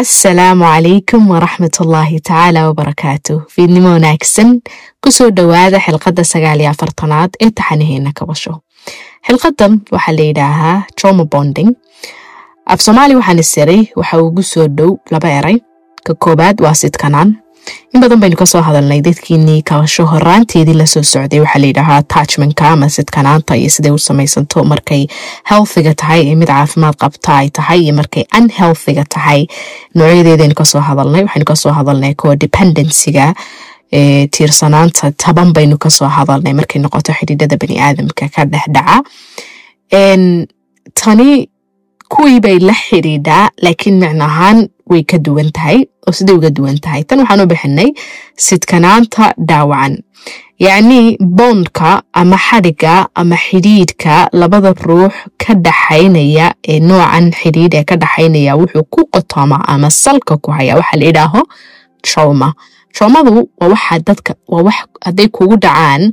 asalaamu calaykum waraxmat ullaahi tacaala wabarakaatu fiidnimo wanaagsan ku soo dhowaada xilqadda sagaal iyo afartanaad ee taxanaheena kabasho xilqadan waxaa la yidhaahaa trauma bonding. Af soomaali waxaan isiray waxa ugu soo dhow laba eray. Ka koobaad waa sidkanaan in badan baynu ka soo hadalnay dadkiinii kabasho horaanteedii la soo socday waxaa layidhaahaa attachmentka ama sidkanaanta iyo siday u samaysanto markay healthiga tahay ee mid caafimaad qabta ay tahay iyo markay unhealthiga tahay. Noocyadeedaynu ka soo hadalnay waxaynu ka soo hadalnay codependencyga ee tiirsanaanta. Taban baynu ka soo hadalnay markay noqoto xidhiidhada bani aadamka ka dhexdhaca. Tani kuwii bay la xidhiidhaa laakiin micno ahaan way ka duwan tahay oo siday uga duwan tahay. Tan waxaan u bixinay sidkanaanta dhaawacan. Yacnii boondka ama xadhiga ama xidhiidhka labada ruux ka dhaxaynaya ee noocan xidhiidh ee ka dhaxaynaya wuxuu ku qotoma ama salka ku haya. Waxaa la yidhaaho trauma. Traumadu waa waxa dadka waa wax hadday kugu dhacaan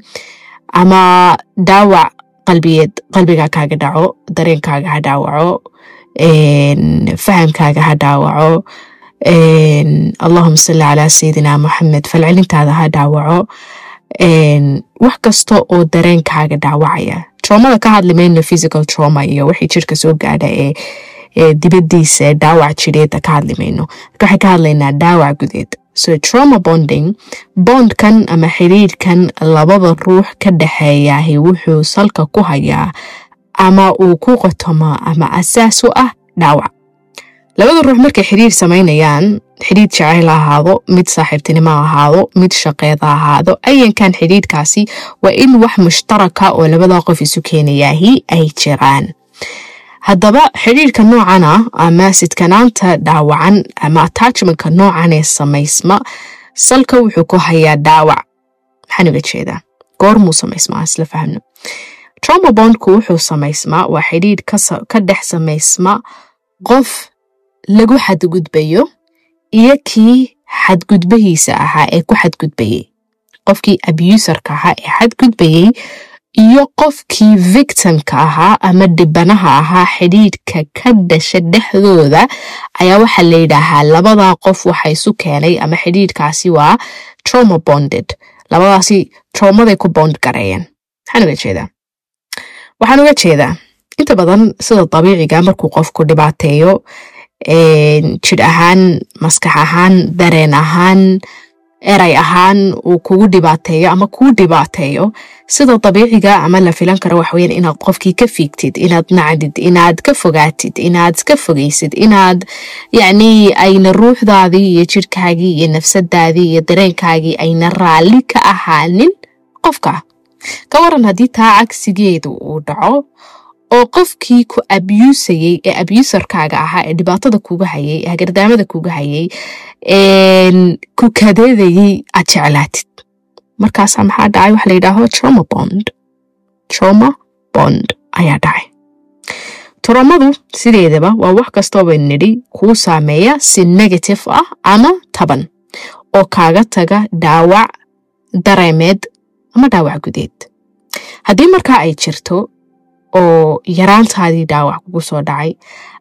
ama dhaawac qalbiyeed qalbiga kaaga dhaco dareenkaaga ha dhaawaco fahamkaaga ha dhaawaco allahuma salli calaa sayidina moxamed falcelintaada ha dhaawaco wax kasta oo dareenkaaga dhaawacaya traumada ka hadli mayno physical trauma iyo wixii jirka soo gaadha ee dibadiisa dhaawac jireeda ka hadli mayno waxay ka hadlaynaa dhaawac gudeed so trauma bonding. Bondkan ama xiriirkan labada ruux ka dhexeeyahi wuxuu salka ku hayaa ama uu ku qotomaa ama asaas u ah dhaawac. Labada ruux markay xiriir samaynayaan xidhiid jacayl ha ahaado mid saaxiibtinimo ha ahaado mid shaqeed ha ahaado ayankan xidhiidhkaasi waa in wax mushtaraka oo labada qof isu keenayaahi ay jiraan. Haddaba xidhiirka noocana ama sidkanaanta dhaawacan ama attachmentka noocan ee samaysma salka wuxuu ku hayaa dhaawac. Maxaan uga jeedaa goormuu samaysmaa isla fahmno trauma bondku wuxuu samaysmaa waa xidhiidh ka dhex samaysma qof lagu xadgudbayo iyo kii xadgudbahiisa ahaa ee ku xadgudbayey qofkii abuserka ahaa ee xadgudbayey iyo qofkii victimka ahaa ama dhibanaha ahaa xidhiidhka ka dhasha dhexdooda ayaa waxaa la yidhaahaa labadaa qof waxa isu keenay ama xidhiidhkaasi waa trauma bonded. Labadaasi traumaday ku bond gareeyeen. Maxaan uga jeedaa waxaan uga jeedaa inta badan sida dabiiciga markuu qofku dhibaateeyo jidh ahaan maskax ahaan dareen ahaan eray ahaan uu kugu dhibaateeyo ama kuu dhibaateeyo sida dabiiciga ama la filan karo waxweyan inaad qofkii ka fiigtid inaad nacdid inaad ka fogaatid inaad ka fogaysid inaad yacnii ayna ruuxdaadii iyo jidhkaagii iyo nafsadaadii iyo dareenkaagii ayna raalli ka ahaanin qofka ka waran haddii taa cagsigeedu uu dhaco oo qofkii ku abusayey ee abuserkaaga ahaa ee dhibaatada kuga hayay hagardaamada kuga hayay ku kadeedayey aad jeclaatid. Markaasaa maxaa dhacay? Waxa la yidhaaho trauma bond. Trauma bond ayaa dhacay. Traumadu sideedaba waa wax kastooba nidhi kuu saameeya si negative ah ama taban oo kaaga taga dhaawac dareemeed ama dhaawac gudeed. Haddii markaa ay jirto oo yaraantaadii dhaawac kugu soo dhacay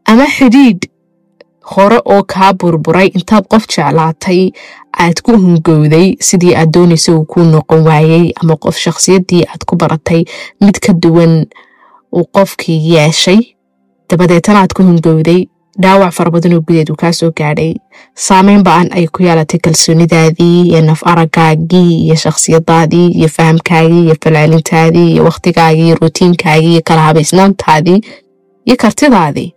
ama xidhiidh hore oo kaa burburay intaad qof jeclaatay aad ku hungowday sidii aad doonaysa uu kuu noqon waayey ama qof shakhsiyaddii aad ku baratay mid ka duwan uu qofkii yeeshay dabadeetana aad ku hungowday dhaawac fara badan oo gudeed uu kaa gaadhay. Saameyn ba'an ay ku yeelatay kalsoonidaadii iyo naf aragaagii iyo shakhsiyadaadii iyo fahamkaagii iyo falcelintaadii iyo wakhtigaagii iyo rutiinkaagii iyo kala habaysnaantaadii iyo kartidaadii.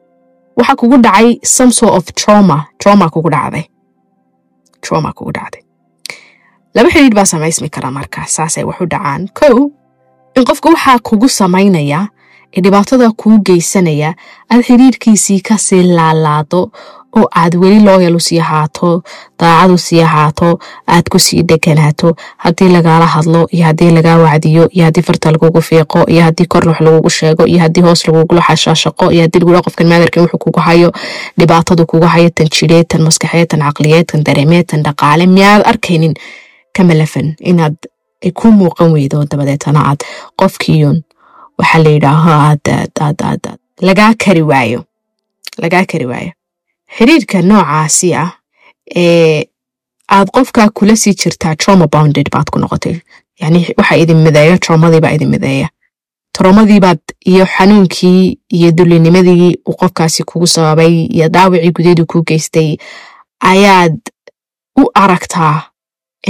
Waxaa kugu dhacay some sort of trauma trauma kugu dhacday. Trauma kugu dhacday. Laba xidhiidh baa samaysmi kara markaa saasay wax u dhacaan. Kow in qofka waxaa kugu samaynaya ee dhibaatada kuu geysanaya aad xidhiidhkiisii ka sii laalaado oo aad weli looyal u sii ahaato daacad sii ahaato aad ku sii dheganaato haddii lagaala hadlo iyo haddii lagaa wacdiyo iyo haddii farta lagugu fiiqo iyo haddii kor wax lagugu sheego iyo haddii hoos lagugula xashaashaqo iyo haddii lagula qofkan maadarkan wuxuu kugu hayo dhibaatadu kugu hayo tan jireed tan maskaxeed tan caqliyeed tan dareemeed tan dhaqaale miyaad arkaynin? Ka malafan inaad ay ku muuqan weydo dabadeetana aad qofkiiyun waxaa la yidhaaho lagaa kari waayo lagaa kari waayo xiriirka noocaasi ah ee aad qofkaa kula sii jirtaa trauma bounded baad ku noqotay. Yani waxa idin mideeya traumadiibaa idin mideeya. Traumadiibaad iyo xanuunkii iyo dulinimadii uu qofkaasi kugu sababay iyo dhaawacii gudeedu kuu geystay ayaad u aragtaa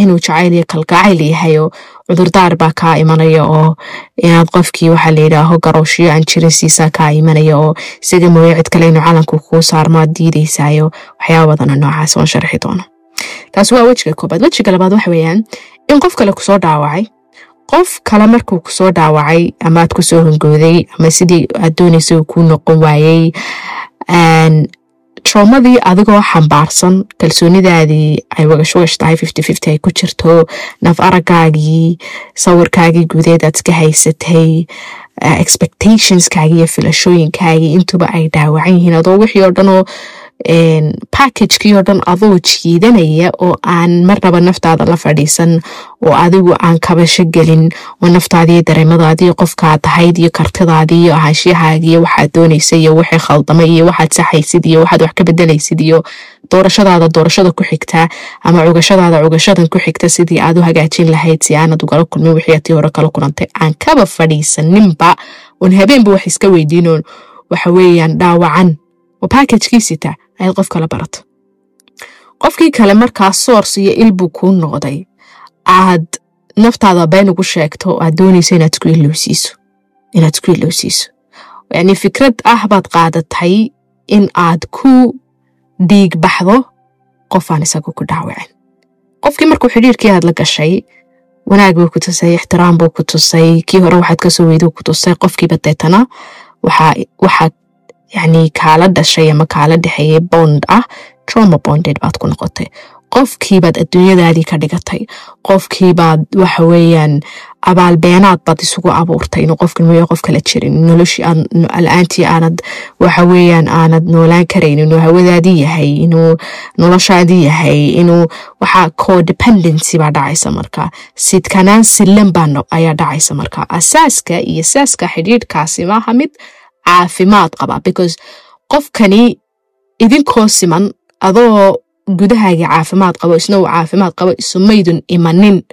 inuu jacayl iyo kalgacayl yahayo cudurdaar baa kaa imanaya oo inaad qofkii waxaa layidhaaho garooshiyo aan jirin siisaa kaa imanaya oo isaga mooye kale inuu calanku kuu saarmaad diidaysaayo waxyaaba badana noocaas waan sharxi doona taas waa wejiga koobaad. Wejiga labaad waxa weeyaan in qof kale ku soo dhaawacay qof kale markuu ku soo dhaawacay ama aad ku soo hongooday ama sidii aad doonaysa uu kuu noqon waayey traumadii adigoo xambaarsan kalsoonidaadii ay wagashwagash tahay ay ku jirto naf aragaagii sawirkaagii guudeed aad iska haysatay expectationskaagii iyo filashooyinkaagii intuba ay dhaawacan yihiin. Adoo wixii oo dhan oo packagekii oo dhan adoo jiidanaya oo aan marnaba naftaada la fadhiisan oo adigu aan kabasho gelin oo naftaadiiyo dareemadaadii qofkaad ahayd iyo kartidaadii iyo ahaanshiyahaagii iyo waxaad doonaysa iyo wixii khaldamay iyo waxaad saxaysid iyo waxaad wax ka bedelaysid iyo doorashadaada doorashada ku xigtaa ama cugashadaada cugashadan ku xigta sidii aad u hagaajin lahayd si aanad ugala kulmin wixii tii hore kala kulantay. Aan kaba fadhiisaninba oon habeenba wax iska weydiinoon. Waxa weeyaan dhaawacan. Oo baakajkiisita ayaad qof kala barato qofkii kale markaa soors iyo ilbuu kuu noqday. Aad naftaada been ugu sheegto aad doonayso inaad isku ilowsiiso inaad isku ilowsiiso yani fikrad ah baad qaadatay in aad ku dhiig baxdo qofaan isagu ku dhaawacin qofkii markuu xidhiirkii aad la gashay wanaag buu ku tusay ixtiraam buu ku tusay kii hore waxaad ka soo weyduu ku tusay qofkiiba deetana waxaad yani kaala dhashay ama kaala dhexeeyay bond ah trauma bonded baad ku noqotay. Qofkiibaad adduunyadaadii ka dhigatay. Qofkiibaad waxa weeyaan abaalbeenaad baad isugu abuurtay inuu qofkan mooya qof kala jirin. Noloshii la'aantii aanad waxa weeyaan aanad noolaan karayn inuu hawadaadii yahay inuu noloshaadii yahay inuu waxa codependency baa dhacaysa marka. Sidkanaan silan baa ayaa dhacaysa marka. Asaaska iyo saaska xidhiidhkaasi maaha mid caafimaad qaba because qofkani idinkoo siman adoo gudahaagii caafimaad qabo isna uu caafimaad qabo isumaydun imanin.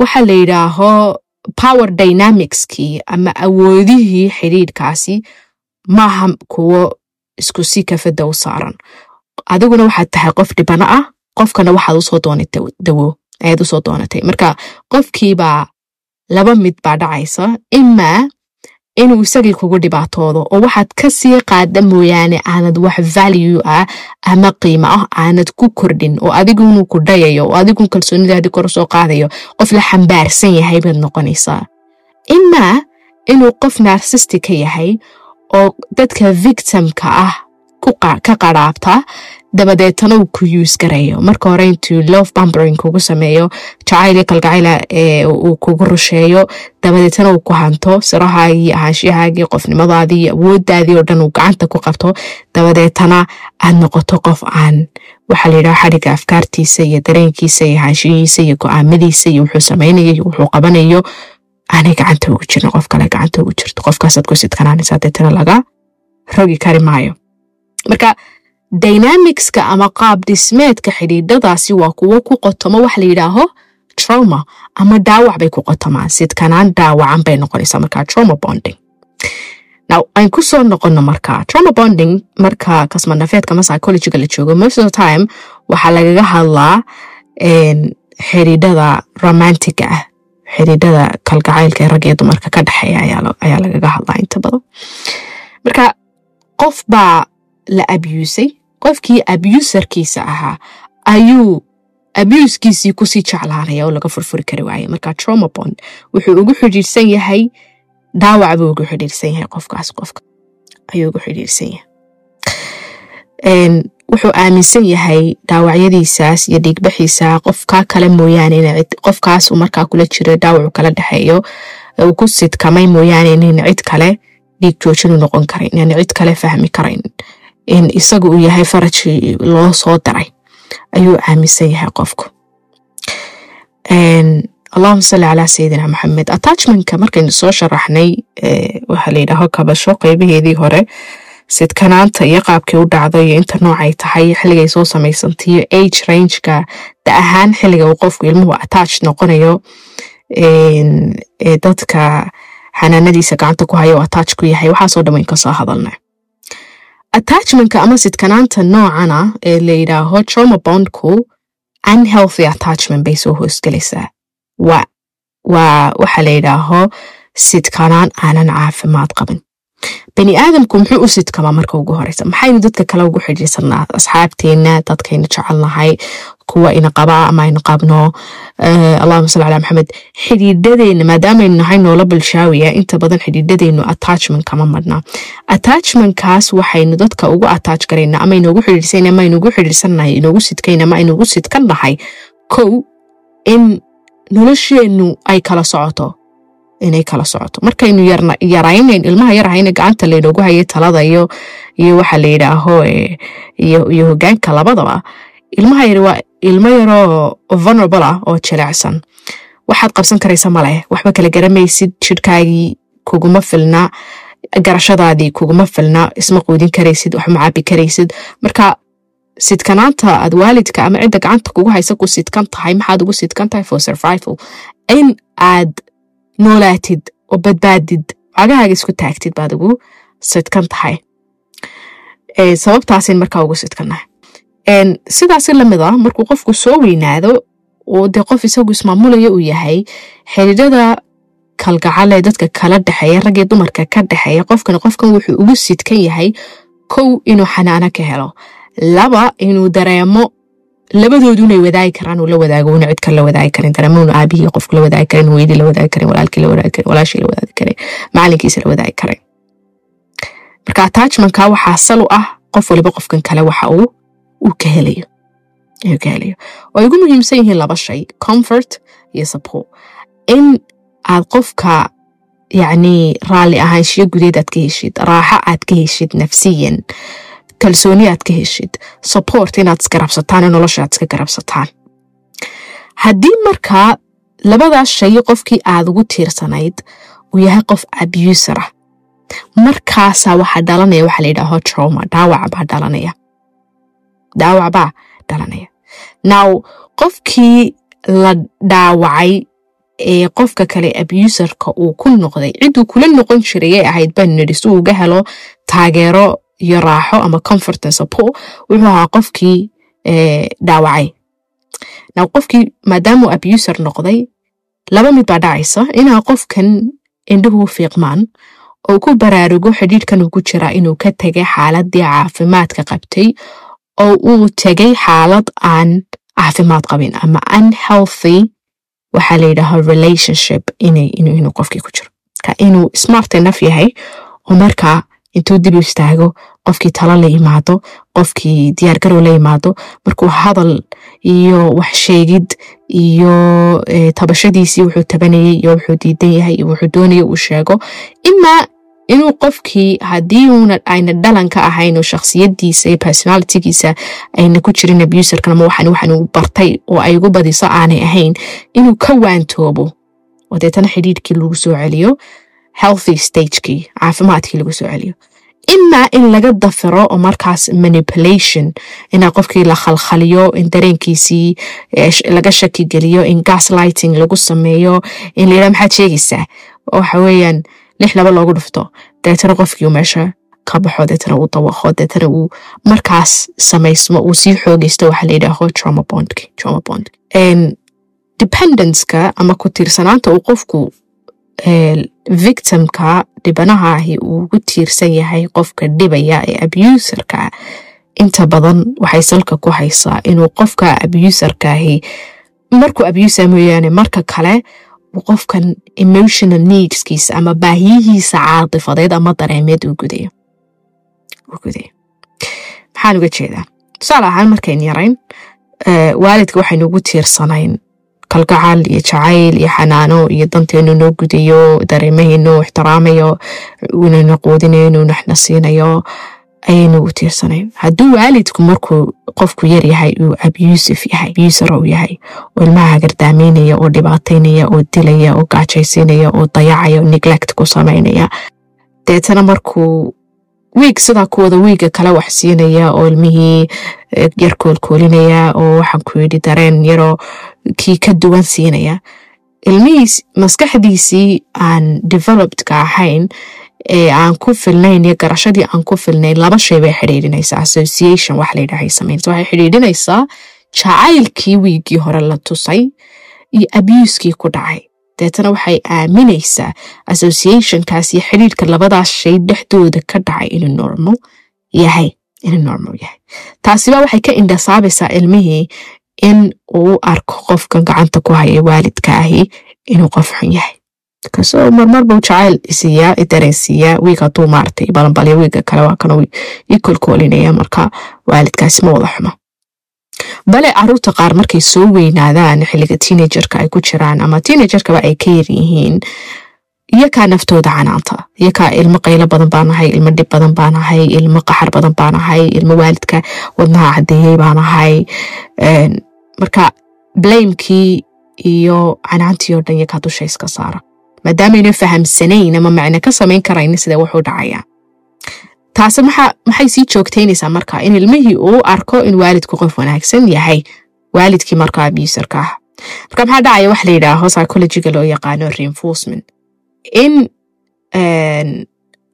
Waxa la yidhaaho power dynamicskii ama awoodihii xidhiidhkaasi maaha kuwo isku si kafada u saaran. Adiguna waxaad tahay qof dhibano ah qofkana waxaad u soo doonatay dawo ayaad u soo doonatay. Marka qofkiibaa laba mid baa dhacaysa imaa inuu isagii kugu dhibaatoodo oo waxaad ka sii qaada mooyaane aanad wax value ah ama qiimo ah aanad ku kordhin oo adigu inuu ku dhayayo oo adigu kalsoonidaadii kor soo qaadayo qof la xambaarsan yahay baad noqonaysaa. Imaa inuu qof narsistika yahay oo dadka victimka ah ka qaraabta dabadeetana uu ku yuus garayo marka hore intuu love bambering kugu sameeyo jacayl kalgacayla uu kugu rusheeyo dabadeetana uu ku hanto sirahaagii ahaanshiyahaagii qofnimadaadii iyo awoodaadii oo dhan uu gacanta ku qabto. Dabadeetana aad noqoto qof aan waxaa layidhaha xadhiga afkaartiisa iyo dareenkiisa iyo ahaanshiyihiisa iyo go'aamadiisa iyo wuxuu samaynayo iyo wuxuu qabanayo. Aanay gacanta ugu jirin qof kale gacanta ugu jirto. Qofkaasaad ku sidkanaanaysaa deetana laga rogi kari maayo. Marka dynamicska ama qaab dhismeedka xidhiidhadaasi waa kuwo ku qotomo wax la yidhaaho trauma ama dhaawac bay ku qotomaan. Sidkanaan dhaawacan bay noqonaysaa marka trauma bonding. Aan ku soo noqono marka trauma bonding marka kasmanafeedka ama psychologiga la joogo most of time waxaa lagaga hadlaa xidhiidhada romantiga ah. Xidhiidhada kalgacaylka ee rag dumarka ka dhexeeya ayaa lagaga hadlaa inta badan. Marka qof baa la abusay qofkii abuserkiisa ahaa ayuu abuskiisii ku sii jeclaanaya oo laga furfuri kari waaya marka trauma bond wuxuu ugu xidhiirsan yahay dhaawac buu ugu xidhiirsan yahay qofkaas qofka ayuu ugu xidhiirsan yahay. Wuxuu aaminsan yahay dhaawacyadiisaas iyo dhiigbaxiisa qofkaa kale mooyaane qofkaasuu markaa kula jiro dhaawacu kala dhexeeyo ku sidkamay mooyaane inayna cid kale dhiig joojinu noqon karayn inayna cid kale fahmi karayn isagu uu yahay farajii loo soo daray ayuu aaminsan yahay qofku. Allahuma salli calaa sayidina maxamed attachmentka markaynu soo sharaxnay waxaa la yidhaaho kabasho qeybaheedii hore sidkanaanta iyo qaabkay u dhacdo iyo inta noocay tahay xilligay soo samaysantay iyo age rangeka da ahaan xilliga uu qofku ilmuhu attach noqonayo dadka xanaanadiisa gacanta ku haya oo attach ku yahay waxaasoo dhan wayn ka soo hadalna attachmentka ama sidkanaanta noocana ee la yidhaaho trauma bondku unhealthy attachment bay soo hoosgelaysaa waa waa waxa la yidhaaho sidkanaan aanan caafimaad qabin bani aadamku muxuu u sidkamaa marka ugu horeysa? Maxaynu dadka kale ugu xidhiirsanaa asxaabteenna dadkaynu jecelnahay kuwa ina qabaa ama aynu qabno. Allahuma salli calaa maxamed xidhiidhadeena maadaamaynu nahay noola bulshaawiya inta badan xidhiidhadeenu attachment kama madhnaa attachmentkaas waxaynu dadka ugu attach garayna ama inoogu xidhiirsana ama aynuugu xidhiirsannahay inoogu sidkayna ama aynuugu sidkan nahay. Kow in nolosheennu ay kala socoto inay kala socoto. Markaynu yaraynayn ilmaha yar ahayna gacanta laynoogu hayo talada iyo iyo waxa la yidhaaho iyo hogaanka labadaba ilmaha yar waa ilmo yaroo vulnerable ah oo jilecsan waxaad qabsan karaysa maleh waxba kala garamaysid jidhkaagii kuguma filna garashadaadii kuguma filna isma quudin karaysid waxma cabi karaysid. Marka sidkanaanta aad waalidka ama cidda gacanta kugu haysa ku sidkan tahay maxaad ugu sidkan tahay for survival. In aad noolaatid oo badbaadid cagahaaga isku taagtid baad ugu sidkan tahay sababtaasin markaa ugu sidkannahay sidaasi la mid a markuu qofku soo weynaado oo dee qof isagu ismaamulaya uu yahay xidhiidhada kalgacalee dadka kala dhexeeya raggii dumarka ka dhexeeya qofkan qofkan wuxuu ugu sidkan yahay kow inuu xanaano ka helo. Laba inuu dareemo labadoodu inay wadaagi karaan uu la wadaago una cid kale la wadaagi karin dareemo unu aabihii qofku la wadaagi karin weydii la wadaagi karin walaalkii la wadaagi karin walaashii la wadaagi karin macalinkiisa la wadaagi karin marka attachmentka waxaa sal u ah qof waliba qofkan kale waxa uu uu ka helayo inuu ka helayo oo ay ugu muhiimsan yihiin laba shay comfort iyo support in aad qofka yacni raalli ahaanshiyo gudeed aad ka heshid raaxo aad ka heshid nafsiyan kalsooni aad ka heshid support inaad isgarabsataan oo nolosha aad iska garabsataan haddii markaa labadaas shay qofkii aad ugu tiirsanayd uu yahay qof abuser ah markaasaa waxaa dhalanaya waxa la yidhaaho trauma dhaawac baa dhalanaya. Dhaawac baa dhalanaya. Now qofkii la dhaawacay ee qofka kale abuserka uu ku noqday cidduu kula noqon jirayay ahayd baan nidhi si uu uga helo taageero iyo raaxo ama comfort and support wuxuu ahaa qofkii dhaawacay. Now qofkii maadaamuu abuser noqday laba mid baa dhacaysa inaa qofkan indhuhu fiiqmaan oo ku baraarugo xidhiidhkan ugu jiraa inuu ka tegay xaaladii caafimaadka qabtay oo uu tegay xaalad aan caafimaad qabin ama unhealthy waxaa la relationship inuu qofkii ku jiro. Inuu smart enough yahay oo markaa intuu dib istaago qofkii talo la yimaado qofkii diyaargarow la yimaado markuu hadal iyo wax sheegid iyo tabashadiisii wuxuu tabanayay iyo wuxuu diidan yahay iyo wuxuu doonaya uu sheego imaa inuu qofkii haddii uuna ayna dhalan ka ahayn oo shakhsiyadiisa iyo personalitigiisa ayna ku jirin abuserkan ama waxan waxan uu bartay oo ay ugu badiso aanay ahayn inuu ka waantoobo. Oo deetana lagu soo celiyo healthy stagekii caafimaadkii lagu soo celiyo. Imaa in laga dafiro oo markaas manipulation inaa qofkii la khalkhaliyo in dareenkiisii laga shaki geliyo in gaslighting lagu sameeyo in layidhaha maxaad sheegaysaa waxa weeyaan lix laba loogu dhufto. Deetana qofkii meesha ka baxo deetana uu dawaqo deetana uu markaas samaysmo uu sii xoogaysto waxaa la yidhaaho trauma dependenceka ama ku tiirsanaanta uu qofku victimka dhibanaha ahi uu ugu tiirsan yahay qofka dhibaya ee abuserka. Inta badan waxay salka ku haysaa inuu qofka abuserka ahi markuu abuser mooyaane marka kale qofkan emotional needskiisa ama baahiyihiisa caatifadeed ama dareemeed uu gudayo maxaan uga jeedaa? Tusaale ahaan markayn yarayn waalidka waxaynu ugu tiirsanayn kalgacal iyo jacayl iyo xanaano iyo danteenu noo gudayo dareemaheenu ixtiraamayo inayna quudinayo naxna siinayo ayaynu ugu tiirsanayn. Hadduu waalidku markuu qofku yar yahay uu abusive yahay abuser uu yahay oo ilmaha hagardaameynaya oo dhibaataynaya oo dilaya oo gaajaysiinaya oo dayacaya neglect ku samaynaya deetana markuu wiig sidaa kuwada wiiga kale wax siinaya oo ilmihii yar koolkoolinaya oo waxaan ku yidhi dareen yaroo kii ka duwan siinaya. Ilmihiis maskaxdiisii aan developedka ahayn ee aan ku filnayn iyo garashadii aan ku filnayn laba shay bay xidhiidhinaysaa. Association wax layidhahay samaynaysa waxay xidhiidhinaysaa jacaylkii wiigii hore la tusay iyo abuuskii ku dhacay. Deetana waxay aaminaysaa associationkaas iyo xidhiidhka labadaas shay dhexdooda ka dhacay inuu normal yahay inuu normal yahay. Taasiba waxay ka indhasaabaysaa ilmihii in uu arko qofkan gacanta ku haya waalidka ahi inuu qof xun yahay. Kasoo marmarba jacayl isiiyaa idareensiiyaa wiig hadduu maartay balanbalya wiiga kale waa kan kolkoolinaya marka waalidkaasi ma wada xumo. Bale carruurta qaar markay soo weynaadaan xilliga teenagerka ay ku jiraan ama teenagerkaba ay ka yar yihiin iyakaa naftooda canaanta iyakaa ilmo qaylo badan baanahay ilmo dhib badan baanahay ilmo qaxar badan baanahay ilmo waalidka wadnaha cadeeyey baanahay marka blamekii iyo canaantii oo dhan iyakaa dusha iska saara. Maadaamaayna fahamsanayn ama macne ka samayn karayna sida wuxuu dhacaya taasi maxay sii joogtaynaysaa marka in ilmihii uu arko in waalidku qof wanaagsan yahay? Waalidkii markaa abuserka ah. Marka maxaa dhacaya wax la yidhaaho psychologiga loo yaqaano reinforcement? In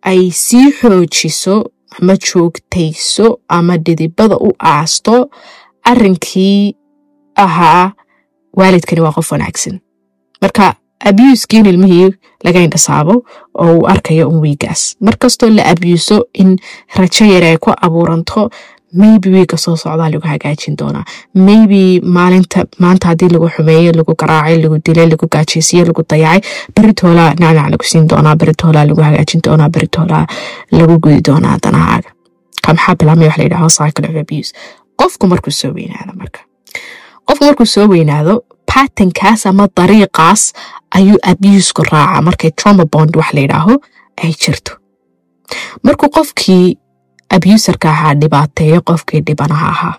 ay sii xoojiso ama joogtayso ama dhidibada u aasto arrinkii ahaa waalidkani waa qof wanaagsan. Marka abuuskii in ilmihii laga indhasaabo oo uu arkayo un markastoo la abuuso in rajo yare ay ku abuuranto maybe wiiga soo socdaa lagu hagaajin doonaa. Maybe maalinta maanta haddii lagu xumeeyo lagu garaacay lagu dilay lagu gaajaysiyo lagu dayacay beritoolaa nacnac lagu siin doonaa beritoolaa lagu hagaajin doonaa beritoolaa lagu gudi doonaa danahaaga. Maxaa bilaabmay wax la yidhaho cycle of abuse. Qofku markuu soo weynaado marka qofku markuu soo weynaado batankaas ama dariiqaas ayuu abuusku raacaa. Markay trauma bond wax la yidhaaho ay jirto. Markuu qofkii abuserka ahaa dhibaateeyo qofkii dhibanaha ahaa.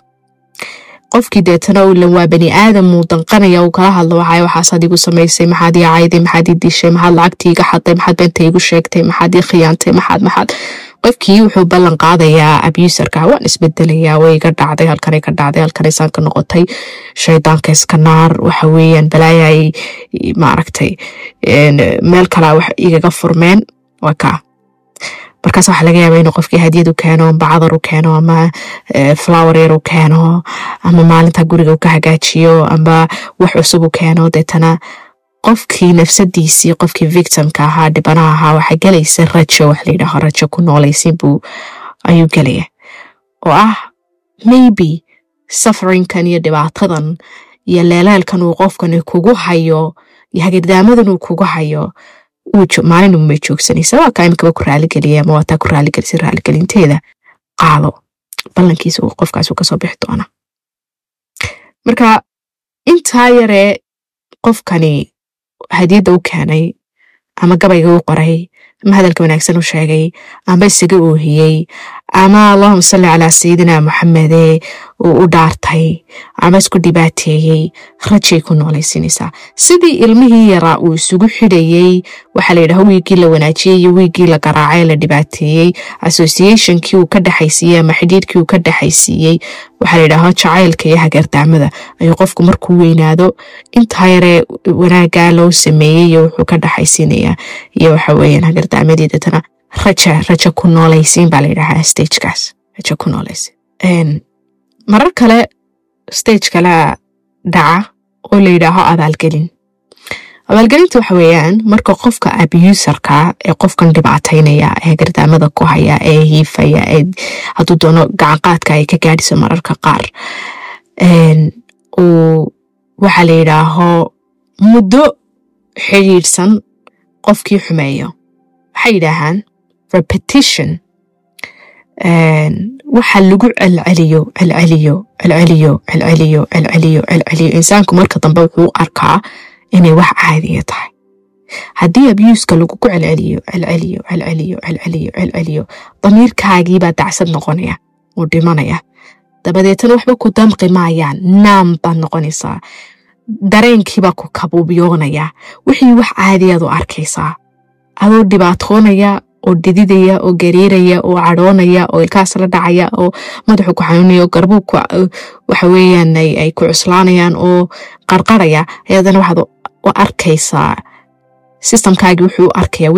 Qofkii deetana ulan waa bani aadam uu danqanaya uu kala hadlo waxay waxaasaad igu samaysay maxaad ii cayday maxaad ii dishay maxaad lacagtii iga xaday maxaad beenta igu sheegtay maxaad ii khiyaantay maxaad maxaad qofkii wuxuu ballan qaadayaa abuserka waan isbedelayaa way iga dhacday halkanay ka dhacday halkanaysaan ka noqotay. Shaydaanka iska naar waxa weeyaan balaaya ay maaragtay meel kalaa wax igaga furmeen waa kaa markaas waxaa laga yaaba inuu qofkii hadiyad u keeno amba cadar u keeno ama flower yar u keeno ama maalinta guriga u ka hagaajiyo amba wax cusub u keeno deetana qofkii nafsadiisii qofkii victimka ahaa dhibanaha ahaa waxaa gelaysa rajo wax layidhaaho rajo ku noolaysin buu ayuu gelaya oo ah maybe sufferinkan iyo dhibaatadan iyo leeleelkan uu qofkani kugu hayo iyo hagardaamadan uu kugu hayo maalin umay joogsanaysa waa kaa imikaba ku raaligeliya ama waataa ku raaligelisay raaligelinteeda qaado ballankiisa uu qofkaas uu ka soo bixi doona marka intaa yaree qofkani hadiyadda u keenay ama gabayga u qoray ama hadalka wanaagsan u sheegay ama isaga oohiyey ama allahuma salli calaa sayidina moxamede uu u dhaartay ama isku dhibaateeyey rajay ku noolaysinaysaa sidii ilmihii yaraa uu isugu xidhayey waxaa la yidhaha wiiggii la wanaajiyey iyo wiiggii la garaacay la dhibaateeyey associationkii uu ka dhexaysiiyey ama xidhiidhkii uu ka dhexaysiiyey waxaa la yidhaha jacaylka iyo hagardaamada. Ayuu qofku markuu weynaado intaa yaree wanaagaa loo sameeyey iyo wuxuu ka dhexaysiinayaa iyo waxa weeyaan hagardaamadii deetana raja raja ku noolaysiin baa la yidhahaa stagekaas raja ku noolaysiin marar kale stage kale dhaca oo la yidhaaho abaalgelin abaalgelinta waxa weeyaan marka qofka abuserka ee qofkan dhibaataynaya ee gardaamada ku haya ee hiifaya ee hadduu doono gacanqaadka ay ka gaadhiso mararka qaar uu waxaa la yidhaaho muddo xidhiidhsan qofkii xumeeyo. Waxay yidhaahaan repetition waxa lagu celceliyo celceliyo celceliyo celceliyo celceliyo celceliyo. Insaanku marka dambe wuxuu arkaa inay wax caadiya tahay. Haddii abuuska lagugu celceliyo celceliyo celceliyo celceliyo celceliyo damiirkaagiibaa dacsad noqonaya uu dhimanaya. Dabadeetana waxba ku damqi maayaan naam baad noqonaysaa. Dareenkiibaa ku kabuubyoonaya. Wixii wax caadiyaad u arkaysaa. Adoo dhibaatoonaya oo dhididaya oo gariiraya oo cadhoonaya oo ilkaas la dhacaya oo madaxu ku xanuunaya oo garbuhu waxa weeyaan ay ku cuslaanayaan oo qarqaraya. Ayadana waxaad u arkaysaa systemkaagi wuxuu arkaya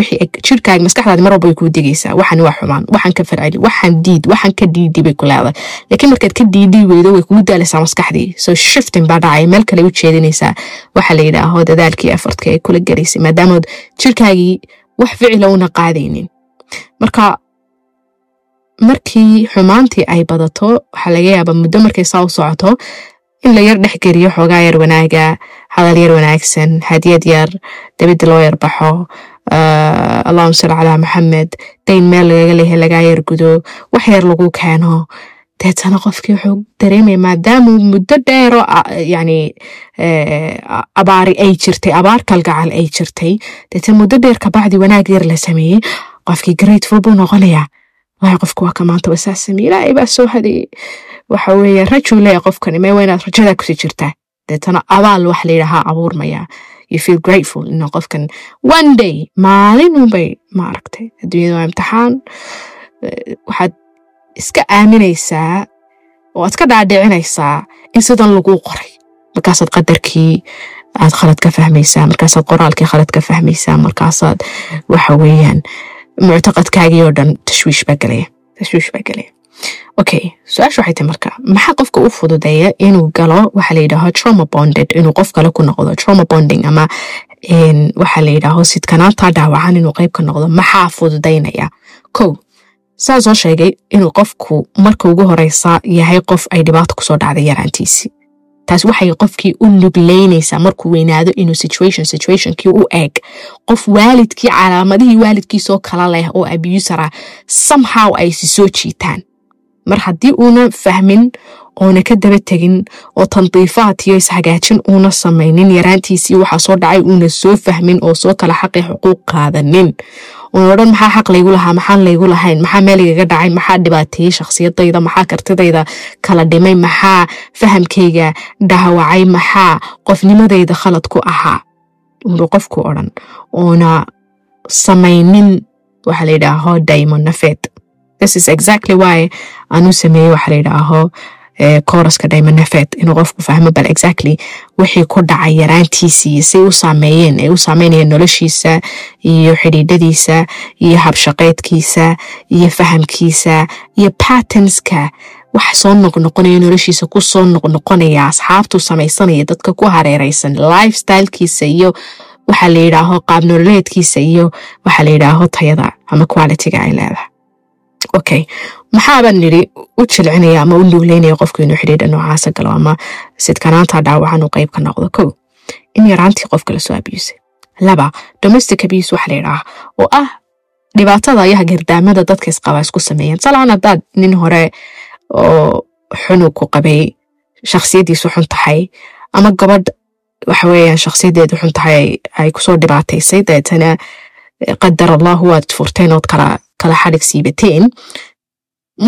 jirkaagi maskaxdaadi mar walba way kuu digaysaa. Waxan waa xumaan waxaan ka farceli waxaan diid waxaan ka diidi bay ku leedahay. Laakiin markaad ka diidi weydo way kugu daalaysaa maskaxdii. So shifting baa dhacaya meel kale u jeedinaysaa. Waxa la yidhaaho dadaalkii effortka ay kula gelaysay maadaamood jirkaagii wax ficila una qaadaynin marka markii xumaantii ay badato waxaa laga yaabaa muddo markay saa u socoto in la yar dhexgeliyo xoogaa yar wanaaga hadal yar wanaagsan hadiyad yar dabidda loo yar baxo allahuma salli calaa maxamed dayn meel lagaga leeyahay lagaa yar gudo wax yar lagu keeno deetana qofkii wuxuu dareemaya maadaamuu muddo dheero yani abaari ay jirtay abaar kalgacal ay jirtay. Deetana muddo dheer kabacdi wanaag yar la sameeyey qofkii grateful buu noqonayaa waay qofku waa ka maanta wasaa sameeye ilaahay baa soo hadiyey waxa weeye rajuu leeya qofkani mee waa inaad rajadaa ku sii jirtaa? Deetana abaal waxa la yidhahaa abuurmaya. You feel grateful ina qofkan. One day maalinunbay ma aragtay adduunyada waa imtixaan. Waxaad iska aaminaysaa oo aad ka dhaadhicinaysaa in sidan laguu qoray. Markaasaad qadarkii aad khalad ka fahmaysaa markaasaad qoraalkii khalad ka fahmaysaa markaasaad waxa weeyaan muctaqadkaagii oo dhan tashwiish baa gelaya tashwiish waxay tahay marka maxaa qofka u fududeeya inuu galo waxa la yidhaaho trauma bonded inuu qof kale ku noqdo trauma bonding ama waxa la yidhaaho sidkanaantaa dhaawacan inuu qayb ka noqdo maxaa fududaynaya kow saa soo sheegay inuu qofku marka ugu horeysa yahay qof ay dhibaato ku soo dhacday yaraantiisii taas waxay qofkii u nugleynaysaa markuu weynaado inuu situation situationkii u eeg. Qof waalidkii calaamadihii waalidkiisoo kala leh oo abusara somehow ay si soo jiitaan mar haddii uuna fahmin oona ka daba tegin oo tandiifaad iyo ishagaajin uuna samaynin yaraantiisii waxaa soo dhacay uuna soo fahmin oo soo kala xaqi xuquuq qaadanin. Uuna odhan maxaa xaq laygu lahaa? Maxaan laygu lahayn? Maxaa meel igaga dhacay? Maxaa dhibaateeyey shakhsiyadayda? Maxaa kartidayda kala dhimay? Maxaa fahamkayga dhahawacay maxaa qofnimadayda khalad ku ahaa? Uunu qofku odhan oona samaynin waxa la yidhaaho daymon nafeed this is exactly why aanu sameeyey waxa la yidhaaho kooraska daymanafeed inuu qofku fahmo bal exactly wixii ku dhacay yaraantiisii say u saameeyeen ay u saameynayeen noloshiisa iyo xidhiidhadiisa iyo habshaqeedkiisa iyo fahamkiisa iyo pattenska wax soo noqnoqonaya noloshiisa ku noqnoqonaya asxaabtuu samaysanaya dadka ku hareereysan lifestylekiisa iyo waxa la yidhaaho qaab iyo waxa la yidhaaho tayada ama qualitiga ay leedahay okay. Maxaabaan nidhi u jilcinaya ama u nugleynaya qofku inuu xidhiidha noocaasa galo ama sidkanaanta dhaawacan uu qayb ka noqdo. Kow in yaraantii qofka la soo abusay laba domestic abuse waxa la yidhaah oo ah dhibaatada ayaha gardaamada dadka isqabaa isku sameeyaan salaan haddaad nin hore oo xunug ku qabay shakhsiyaddiisu xun tahay ama gabadh waxa weeyaan xun tahay ay ku soo dhibaataysay. Dabeetana qadar allahu waad furteen ood kala kala xadhig siibateen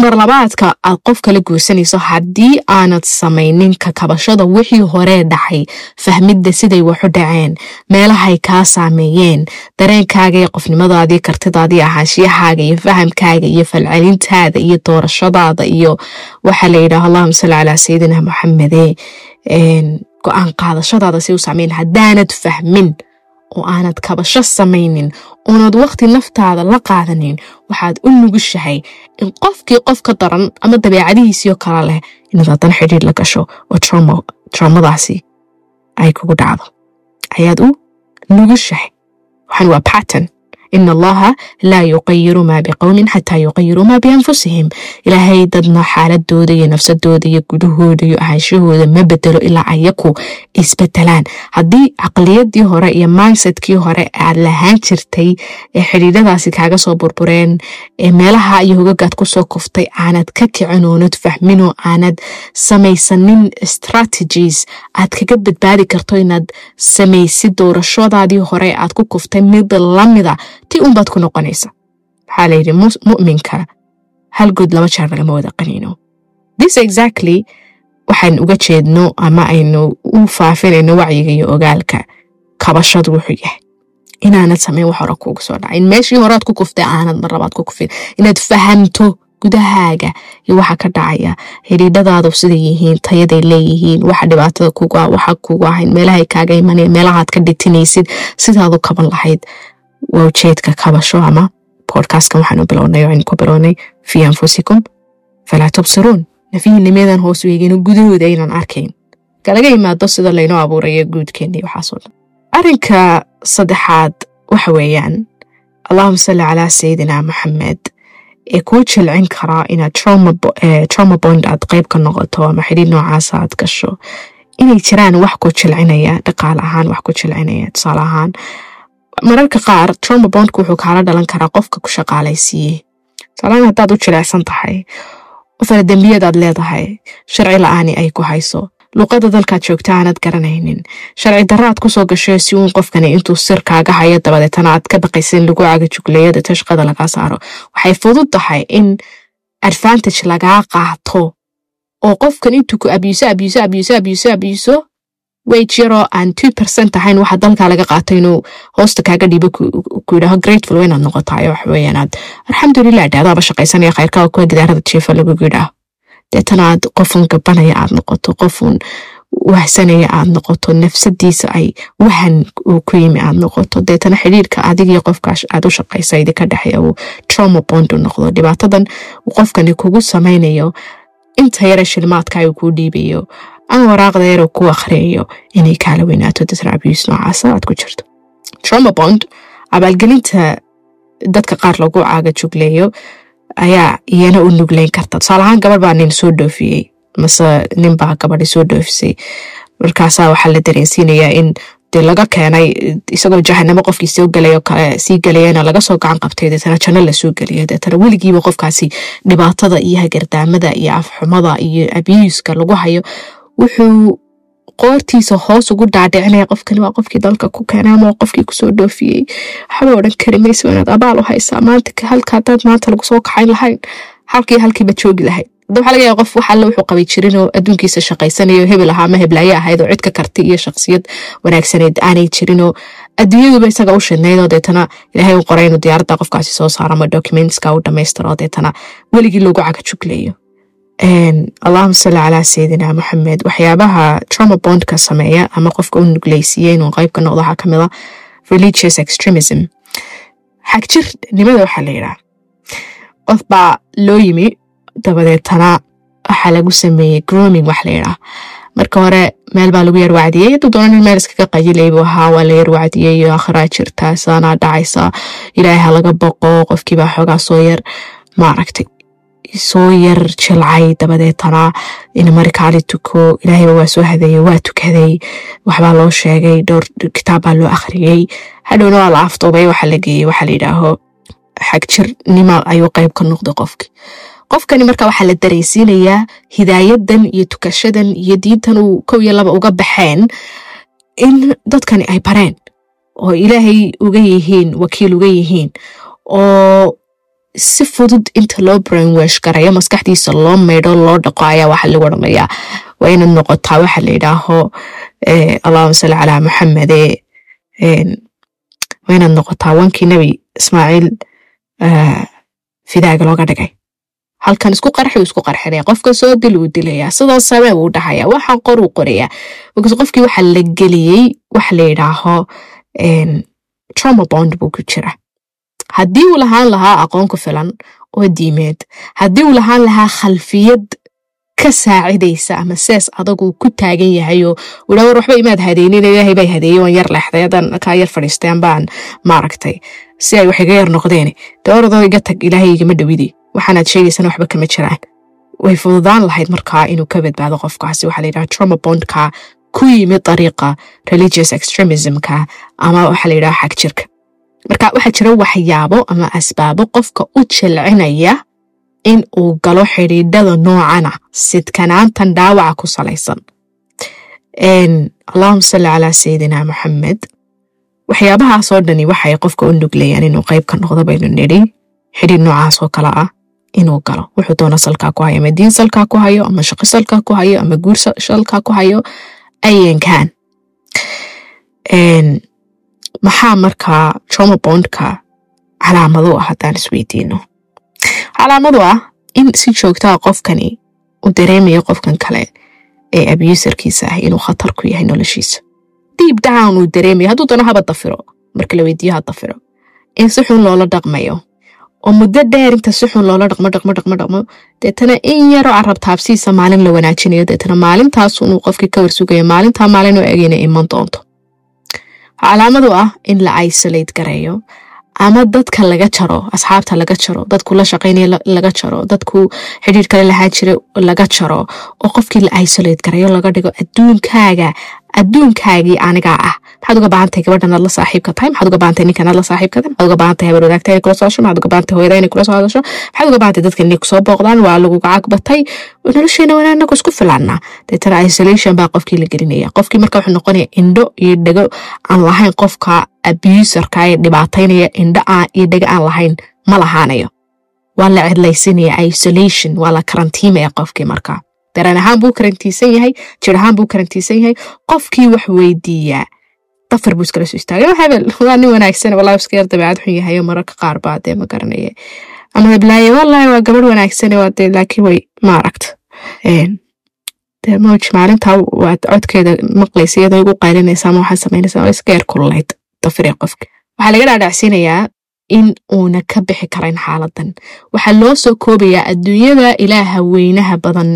mar labaadka aad qof kala guursanayso haddii aanad samaynin kakabashada wixii horee dhacay fahmidda siday waxu dhaceen meelahay kaa saameeyeen dareenkaaga iyo qofnimadaadii kartidaadii ahaanshiyahaaga iyo fahamkaaga iyo falcelintaada iyo doorashadaada iyo waxaa la yidhaah allahuma salli calaa sayidina moxamede go'aan qaadashadaada say u saameyn. Haddaanad fahmin oo aanad kabasho samaynin oonad wakhti naftaada la qaadanin waxaad u nugushahay in qofkii qof ka daran ama dabeecadihiisiio kala leh inaad haddana xidhiir la gasho oo traumadaasi ay kugu dhacdo ayaad u nugushahay waxaan waa pattern in allaha laa yuqayiru maa biqowmin xataa yuqayiruu maa bianfusihim ilaahay dadna xaaladooda iyo nafsadooda iyo gudahooda iyo ahaanshahooda ma bedelo ilaa ayaku isbedelaan haddii caqliyadii hore iyo mindsetkii hore aad lahaan jirtay ee xidhiidhadaasi kaaga soo burbureen ee meelaha iyo hogagaad ku soo koftay aanad ka kicin oonad fahmin oo aanad samaysanin strategies. aad kaga badbaadi karto inaad samaysid doorashadaadii hore aad ku koftay mid lamida ti unbaad ku noqonaysa. Waxaa layidhi mu'minka hal good laba jeer lagama wada qaniino. This exactly waxaan uga jeedno ama aynu u faafinayno wacyiga iyo ogaalka kabashadu wuxuu yahay. Inaanad samayn wax hore kuuga soo dhacay. In meeshii horead ku kuftay aanad mar labaad ku kufin. Inaad fahamto gudahaaga iyo waxa ka dhacaya. Xidhiidhadaadu siday yihiin tayaday leeyihiin waxa dhibaatada kuga waxa kugu ahayn meelahay kaaga imanaya meelahaad ka dhitinaysid sidaad u kaban lahayd waa ujeedka kabasho ama podcastkan waxaanu bilownay oo aynu ku bilownay fii anfusikum falaa tubsiruun nafihiinimadan hoos weegin gudahooda aynan arkayn kalaga yimaado sida laynoo abuuraya guudkeennii waxaasoo dhan arrinka saddexaad waxa weeyaan allahuma salli calaa sayidina maxamed ee kuu jilcin karaa inaad trauma bond aad qayb ka noqoto ama xidhiid noocaasa aad gasho inay jiraan wax ku jilcinaya dhaqaale ahaan wax ku jilcinaya tusaale ahaan mararka qaar trauma bondku wuxuu kaala dhalan karaa qofka ku shaqaalaysiiyey tusaalahaan haddaad u jilecsan tahay qofana dembiyadaad leedahay sharci la'aani ay ku hayso. Luuqada dalkaad joogta aanad garanaynin. Sharci daraaad ku soo gasho si uun qofkani intuu sir kaaga hayo dabadeetana aad ka baqaysa in lagu caga jugleeyada tashqada lagaa saaro. Waxay fudud tahay in advantage lagaa qaato oo qofkan intuu ku abyuso abyuso abyuso abyuso abyuso wage yaroo aan two percent ahayn waxa dalkaa laga qaato inuu hoosta kaaga dhiibo ku yidhaaho grateful inaad noqotayo waxa weeyaan aad alxamdulilah dhaadaaba shaqaysanaya khayrkaa kuwa gidaarada jiifa lagugu yidhaaho deetana aad qofun gabanaya aad noqoto qofun wahsanaya aad noqoto nafsadiisa ay wahan uu ku yimi aad noqoto. Deetana xidhiirka adigii qofkaas aad u shaqaysa idinka dhexeeya uu trauma bond u noqdo. Dhibaatadan qofkani kugu samaynayo inta yara shilmaadka uu kuu dhiibayo ama waraaqda yar uu ku akhriyayo inay kaala weynaato abuse noocaasa aad ku jirto. Trauma bond abaalgelinta dadka qaar lagu caaga jugleeyo ayaa iyana u nugleyn karta. Tusaale ahaan gabar baa nin soo dhoofiyey mase ninbaa gabadhi soo dhoofisay. Markaasaa waxaa la dareensiinayaa in dee laga keenay isagoo jahanamo qofkii soo gelayo kale sii gelayana laga soo gacan qabtay deetana janno la soo geliyo deetana weligiiba qofkaasi dhibaatada iyo hagardaamada iyo afxumada iyo abuuska lagu hayo wuxuu qoortiisa hoos ugu dhaadhicinaya qofkani. Waa qofkii dalka ku keenay ama qofkii ku soo dhoofiyey. Waxba odhan kari maysa inaad abaal u haysaa? Maanta halka hadaad maanta lagu soo kaxayn lahayn halkii halkiiba joogi lahayd hadda waxaa laga yaaba qof wax alle wuxuu qabay jirin oo adduunkiisa shaqaysanayo hebel ahaa ama heblaaye ahayd oo cid ka iyo shaksiyad wanaagsaneed aanay jirin oo adduunyaduba isaga u shidnayd oo deetana ilaahay u qoray inuu diyaaradda qofkaasi soo saaro ama documentska u dhamaystiro oo deetana weligii loogu caga juglayo allahuma salli calaa sayidina maxamed waxyaabaha trauma bondka sameeya ama qofka u nugleysiiya inuu qayb ka noqdo waxaa ka mid a religious extremism. Xagjir nimada waxaa la yidhaha qof baa loo yimi dabadeetana waxaa lagu sameeyey grooming wax la yidhaha. Marka hore meel baa lagu yar wacdiyey hadduu doonan in meel iskaga qayilay ahaa waa la yar wacdiyey aakhiraa jirtaa saanaa dhacaysa ilaahay ha boqo qofkiibaa xoogaa soo yar maaragtay soo yar jilcay dabadeetana in marikaali tuko ilaahayba waa soo hadeeyey waa tukaday waxbaa loo sheegay dhowr kitaabbaa loo akhriyey hadhowna waa la aftoobay waxa la geeyey waxaa la yidhaaho xagjirnima ayuu qayb ka noqday qofki. Qofkani marka waxaa la dareysiinayaa hidaayadan iyo tukashadan iyo diintan uu kow iyo laba uga baxeen in dadkani ay bareen oo ilaahay uga yihiin wakiil uga yihiin oo si fudud inta loo brainwash garayo maskaxdiisa loo maydho loo dhaqo ayaa waxa lagu odhanayaa waa inaad noqotaa waxa la yidhaaho allahuma salli calaa maxamede waa inaad noqotaa. Wankii nebi ismaaciil fidaaga looga dhigay. Halkan isku qarxi isku qarxinaya qofka soo dil uu dilaya sidoo samee uu dhahaya waxaan qor uu qoraya because qofkii waxa la geliyey waxa la yidhaaho trauma bond buu ku jira haddii uu lahaan lahaa aqoon ku filan oo diimeed haddii uu lahaan lahaa khalfiyad ka saacidaysa ama sees adagu ku taagan yahay oo udha war waxba imaad hadeynin ilaahay baa hadeeyey waan yar leexday kaa yar fadhiisteen baan maaragtay. Si ay wax iga yar noqdeen dooradoo iga tag ilaahay igama dhowidi waxaanaad sheegaysana waxba kama jiraan. Way fududaan lahayd markaa inuu ka badbaado qofkaasi waxaa la yidhaha trauma bondka ku yimid dariiqa religious extremismka ama waxaa la yidhaha xag jirka marka waxaa jira waxyaabo ama asbaabo qofka u jilcinaya in uu galo xidhiidhada noocana sidkanaantan dhaawaca ku salaysan. Allahuma salli calaa sayidina maxamed waxyaabahaasoo dhani waxay qofka u nuglayaan inuu qayb ka noqdo baynu nidhi xidhiidh noocaasoo kale ah inuu galo. Wuxuu doona salkaa ku hayo ama diin salkaa ku hayo ama shaqo salkaa ku hayo ama guur salkaa ku hayo ayankan maxaa markaa trauma bondka calaamado ah haddaan isweydiino calaamadu ah in si joogtaa qofkani uu dareemayo qofkan kale ee abuserkiisa ah inuu khatar ku yahay noloshiisa. Diib down uu dareemayo hadduu dano haba dafiro marka la weydiiyo ha dafiro. In si xun loola dhaqmayo oo muddo dheer inta si xun loola dhaqmo dhaqmo dhaqmo dhaqmo deetana in yaroo carab taabsiisa maalin la wanaajinayo deetana maalintaas inuu qofkii ka warsugayo maalintaa maalin oo egeyna iman doonto calaamadu ah in la isolate gareeyo ama dadka laga jaro asxaabta laga jaro dadku la shaqaynaya laga jaro dadku xidhiir kale lahaa jira laga jaro oo qofkii la isolate gareeyo laga dhigo adduunkaaga adduunkaagii anigaa ah maxaad uga baahantahay gabadhan aad la saaxiibka tahay maxaad uga baahantahay ninkan la saaxiibka tahay maxaad uga baahantahay habar wadaagta inay kula soo hasho maxaad uga baahantahay hooyada inay kula soo hadasho maxaad uga baahantahay dadka inay ku soo booqdaan waa lagu gacag batay. Nolosheena waa inagu isku filaanaa. Deetana isolation baa qofkii la gelinaya. Qofkii marka wuxuu noqonaya indho iyo dhego aan lahayn qofka abuserka ee dhibaataynaya indho iyo dhego aan lahayn ma lahaanayo. Waa la cidlaysinaya isolation waa la karantiimaya qofkii markaa dareen ahaan buu karantiisan yahay jir ahaan buu karantiisan yahay. Qofkii wax weydiiyaa dafar buu iskala soo istaagay hebel waa nin wanaagsan wallahi iska yar dabeecad xun yahay oo mararka qaar baa dee ma garanaya ama heblaaye wallahi waa gabadh wanaagsan waa dee laakiin way ma aragta dee mawj maalintaa waad codkeeda maqlaysa iyadoo igu qaylinaysa ama waxaad samaynaysaa waa iska yar kululayd dafiree qofka waxaa laga dhaadhacsiinayaa in uuna ka bixi karayn xaaladan waxaa loo soo koobayaa adduunyada ilaaha weynaha badan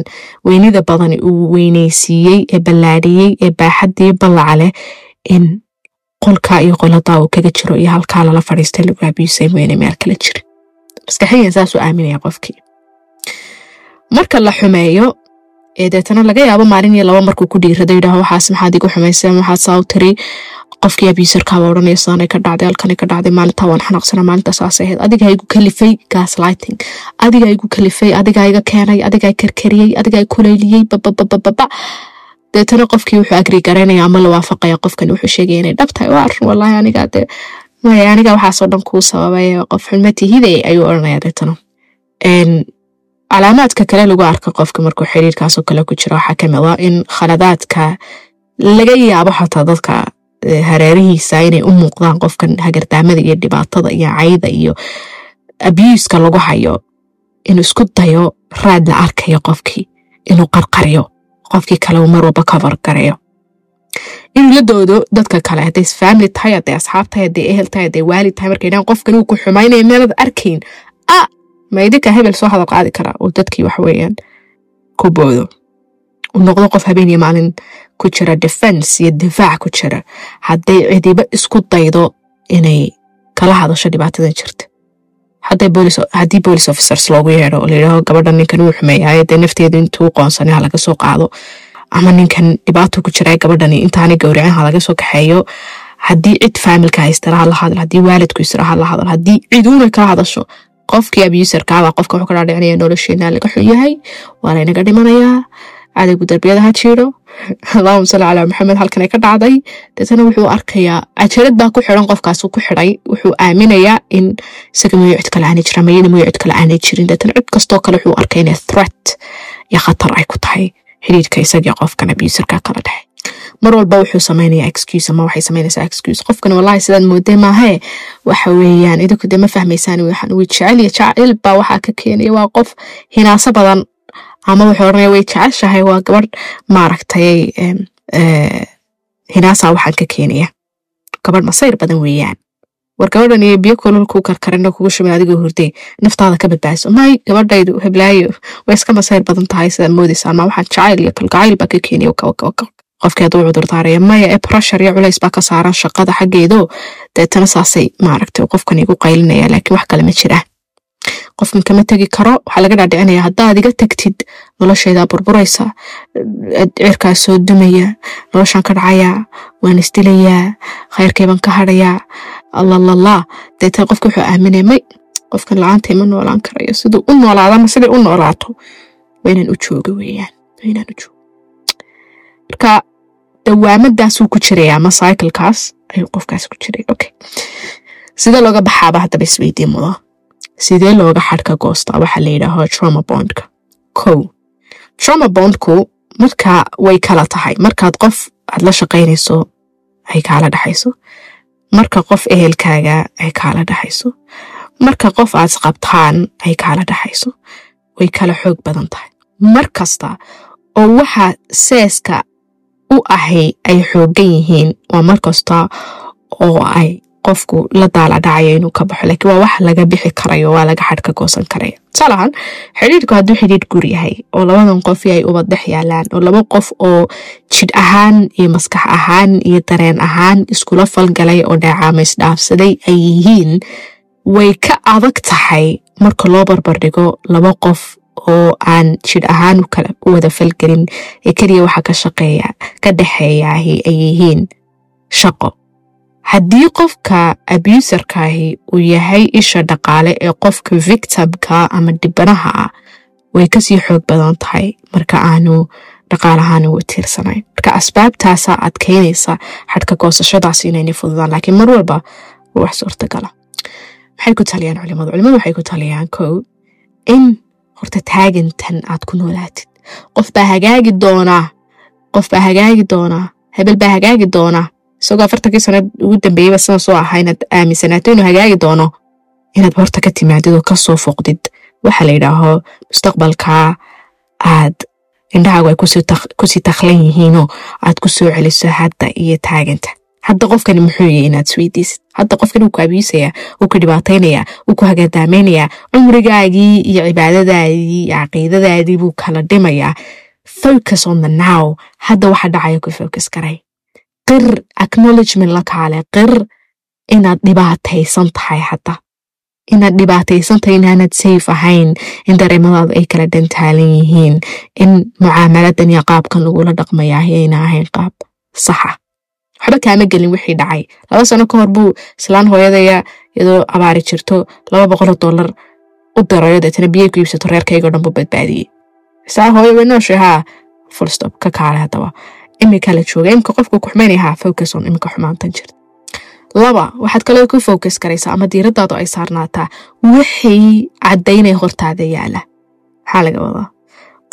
weynida badan uu weyneysiiyey ee ballaadhiyey ee baaxadii ballaca leh in qolkaa iyo qoladaa uu kaga jiro iyo halkaa lala fadhiistay lagu abusay weyne meel kala jira maskaxiyan saasuu aaminaya qofkii marka la xumeeyo ee deetana laga yaabo maalin iyo laba markuu ku dhiirada yidhaaho waxaas maxaad igu xumaysay? Maxaad saa u tiri qofkii abuserkaaba odhanaya saanay ka dhacday halkanay ka dhacday maalintaa waan xanaaqsana maalintaa saasay ahayd. Adigaa igu kalifay gaslighting. Adigaa igu kalifay adigaa iga keenay adigaa karkariyey adigaa kuleyliyey bababababa deetana qofkii wuxuu agri garaynaya ama la waafaqaya qofkan wuxuu sheegaya inay dhab tahay waa arrin anigaa dee maya aniga waxaasoo dhan kuu sababay qof xulmatihide ayuu odhanaya deetana calaamaadka kale lagu arka qofka markuu xiriirkaasoo kale ku jiro waxaa ka mid a in khaladaadka laga yaabo xataa dadka hareerihiisa inay u muuqdaan qofkan hagardaamada iyo dhibaatada iyo cayda iyo abuuska lagu hayo inuu isku dayo raad la arkayo qofkii inuu qarqariyo qofkii kale uu mar walba cover gareeyo. Inuu la doodo dadka kale hadday family tahay hadday asxaab hadday ehel tahay hadday waalid tahay markay dhahan qofkan uu ku xumaynaya meelad arkayn a ma idinka hebel soo hadal qaadi karaa oo dadkii wax weeyaan ku boodo. Uu noqdo qof habeen iyo maalin ku jira defense iyo difaac ku jira. Hadday cidiba isku daydo inay kala hadasho dhibaatadan jirta haddii police officers loogu yeedho oo gabadha ninkan uu xumeeyaay dee nafteedu intuu qoonsanay ha laga soo qaado ama ninkan dhibaato ku jira gabadhani intaanay gowracin ha laga soo kaxeeyo haddii cid faamilka haystana ha la hadal haddii waalidku isra ha la hadal haddii ciduuna kala hadasho qofkii abuserkaaba qofka wuxuu ka dhaadhicinaya nolosheena laga xun yahay waa laynaga dhimanayaa cadaygu darbiyada ha jiiro allahuma salli calaa maxamed halkanay ka dhacday. Deetana wuxuu arkayaa ajarad baa ku xidan qofkaasuu ku xidhay wuxuu aaminayaa in isaga mooyo cid kale aanay jirin mayada mooyo cid kale aanay jirin. Deetana cid kastoo kale wuxuu arkay inay threat iyo khatar ay ku tahay. Xidhiidhka isagii qofkan abuserka kala dhexe mar walba wuxuu samaynayaa excuse ama waxay samaynaysaa excuse. Qofkan wallahi sidaad moodee maahee waxa weeyaan idinku dee ma fahmaysaan waxaan way jecel iyo jacayl waxaa ka keenaya waa qof hinaaso badan ama wuxuu odhanaya way jeceshahay waa gabadh maaragtay hinaasaa waxaan ka keenaya. Gabadh masayr badan weeyaan. War gabadhan iyo biyo kulul ku karkarin kugu shumay adigoo hurdee naftaada ka badbaadiso. May gabadhaydu heblaayo. Way iska masayr badan tahay sidaad moodaysaan ma waxaan jacayl iyo kalgacayl baa ka keenaya. Qofkii hadduu maya ee pressure iyo culays baa ka saaran shaqada xaggeedo deetana saasay maaragtay qofkan igu qaylinaya laakiin wax kale ma jira qofkan kama tegi karo waxaa laga dhaadhicinaya haddaad iga tagtid noloshaydaa burburaysa cirkaa soo dumaya noloshaan ka dhacayaa waan isdilayaa khayrkaybaan ka hadhayaa allalallah deetana qofka wuxuu aaminaya may qofkan la'aantay ma noolaan karayo. Siduu u noolaadama siday u noolaato waa u jooga weeyaan waa u joogo. Marka dawaamadaasuu ku jiraya ama cyclekaas ayuu qofkaas ku jiray. Okay. Sidee looga baxaaba haddaba isweydiin sidee looga xadhka goostaa? Waxaa la yidhaaho trauma bondka. Kow trauma bondku marka way kala tahay. Markaad qof aad la shaqaynayso ay kaala dhexayso marka qof ehelkaaga ay kaala dhaxayso. Marka qof aad isqabtaan ay kaala dhaxayso. Way kala xoog badan tahay. Mar kasta oo waxa seeska u ahay ay xoogan yihiin waa mar kasta oo ay qofku la daala dhacayo inuu ka baxo laakiin waa wax laga bixi karayo waa laga xadh goosan karaya tusaalahaan xidhiidhku hadduu xidhiidh gur yahay oo labadan qofi ay ubad dhex yaalaan oo laba qof oo jidh ahaan iyo maskax ahaan iyo dareen ahaan iskula falgalay oo dheecaama isdhaafsaday ay yihiin way ka adag tahay marka loo barbardhigo laba qof oo aan jidh ahaan u wada falgelin ee keliya waxa ka shaqeeya ka dhexeeyaahi ay yihiin shaqo haddii qofka abuserkaahi uu yahay isha dhaqaale ee qofka victimka ama dhibanaha ah way ka sii xoog badan tahay. Marka aanu dhaqaalahaan ugu tiirsanayn marka asbaabtaasaa adkaynaysa xadhka goosashadaas inayna fududaan laakiin mar walba wax suurtagala. Maxay ku taliyaan culimadu? Culimadu waxay ku taliyaan? Kow in horta taagantan aad ku noolaatid. Qof baa hagaagi doonaa. Qof baa hagaagi doonaa. Hebel baa hagaagi doonaa isagoo afartankii sanad ugu dambeeyeyba sidan soo ahaa inaad aaminsanaato inuu hagaagi doono inaad horta ka timaadid oo ka soo foqdid waxa la yidhaaho mustaqbalkaa aad indhahaagu ay ku sii takhlan yihiinoo aad ku celiso hadda iyo taaganta. Hadda qofkani muxuu yahy inaad isweydiisid hadda qofkani wuu ku abiisayaa wuu ku dhibaataynayaa wuu ku hagaadaameynayaa cumrigaagii iyo cibaadadaadii iyo caqiidadaadii buu kala dhimayaa. Focus on the now. Hadda waxa dhacaya ku focus garay qir acknowledgement la kaale qir inaad dhibaataysan tahay hadda inaad dhibaataysan tahay inaanad safe ahayn in dareemadaadu ay kala dhantaalan yihiin in mucaamaladan iyo qaabkan lagula dhaqmayaa ayna ahayn qaab saxa. Waxba kaama gelin wixii dhacay. Laba sano ka hor buu islaan hooyadaya iyadoo abaari jirto laba boqoloo dollar u dirayo deetana biyay ku iibsato reerkaygo dhan buu badbaadiyey. Isaa hooyo way nooshay haa fulstop ka kaale haddaba imika la jooga imika qofku kuxmaynaya haa focus on imika xumaantan jirta laba waxaad kaloo ku focus garaysaa ama diiradaadu ay saarnaataa wixii caddaynaya hortaada yaalla maxaa laga wadaa.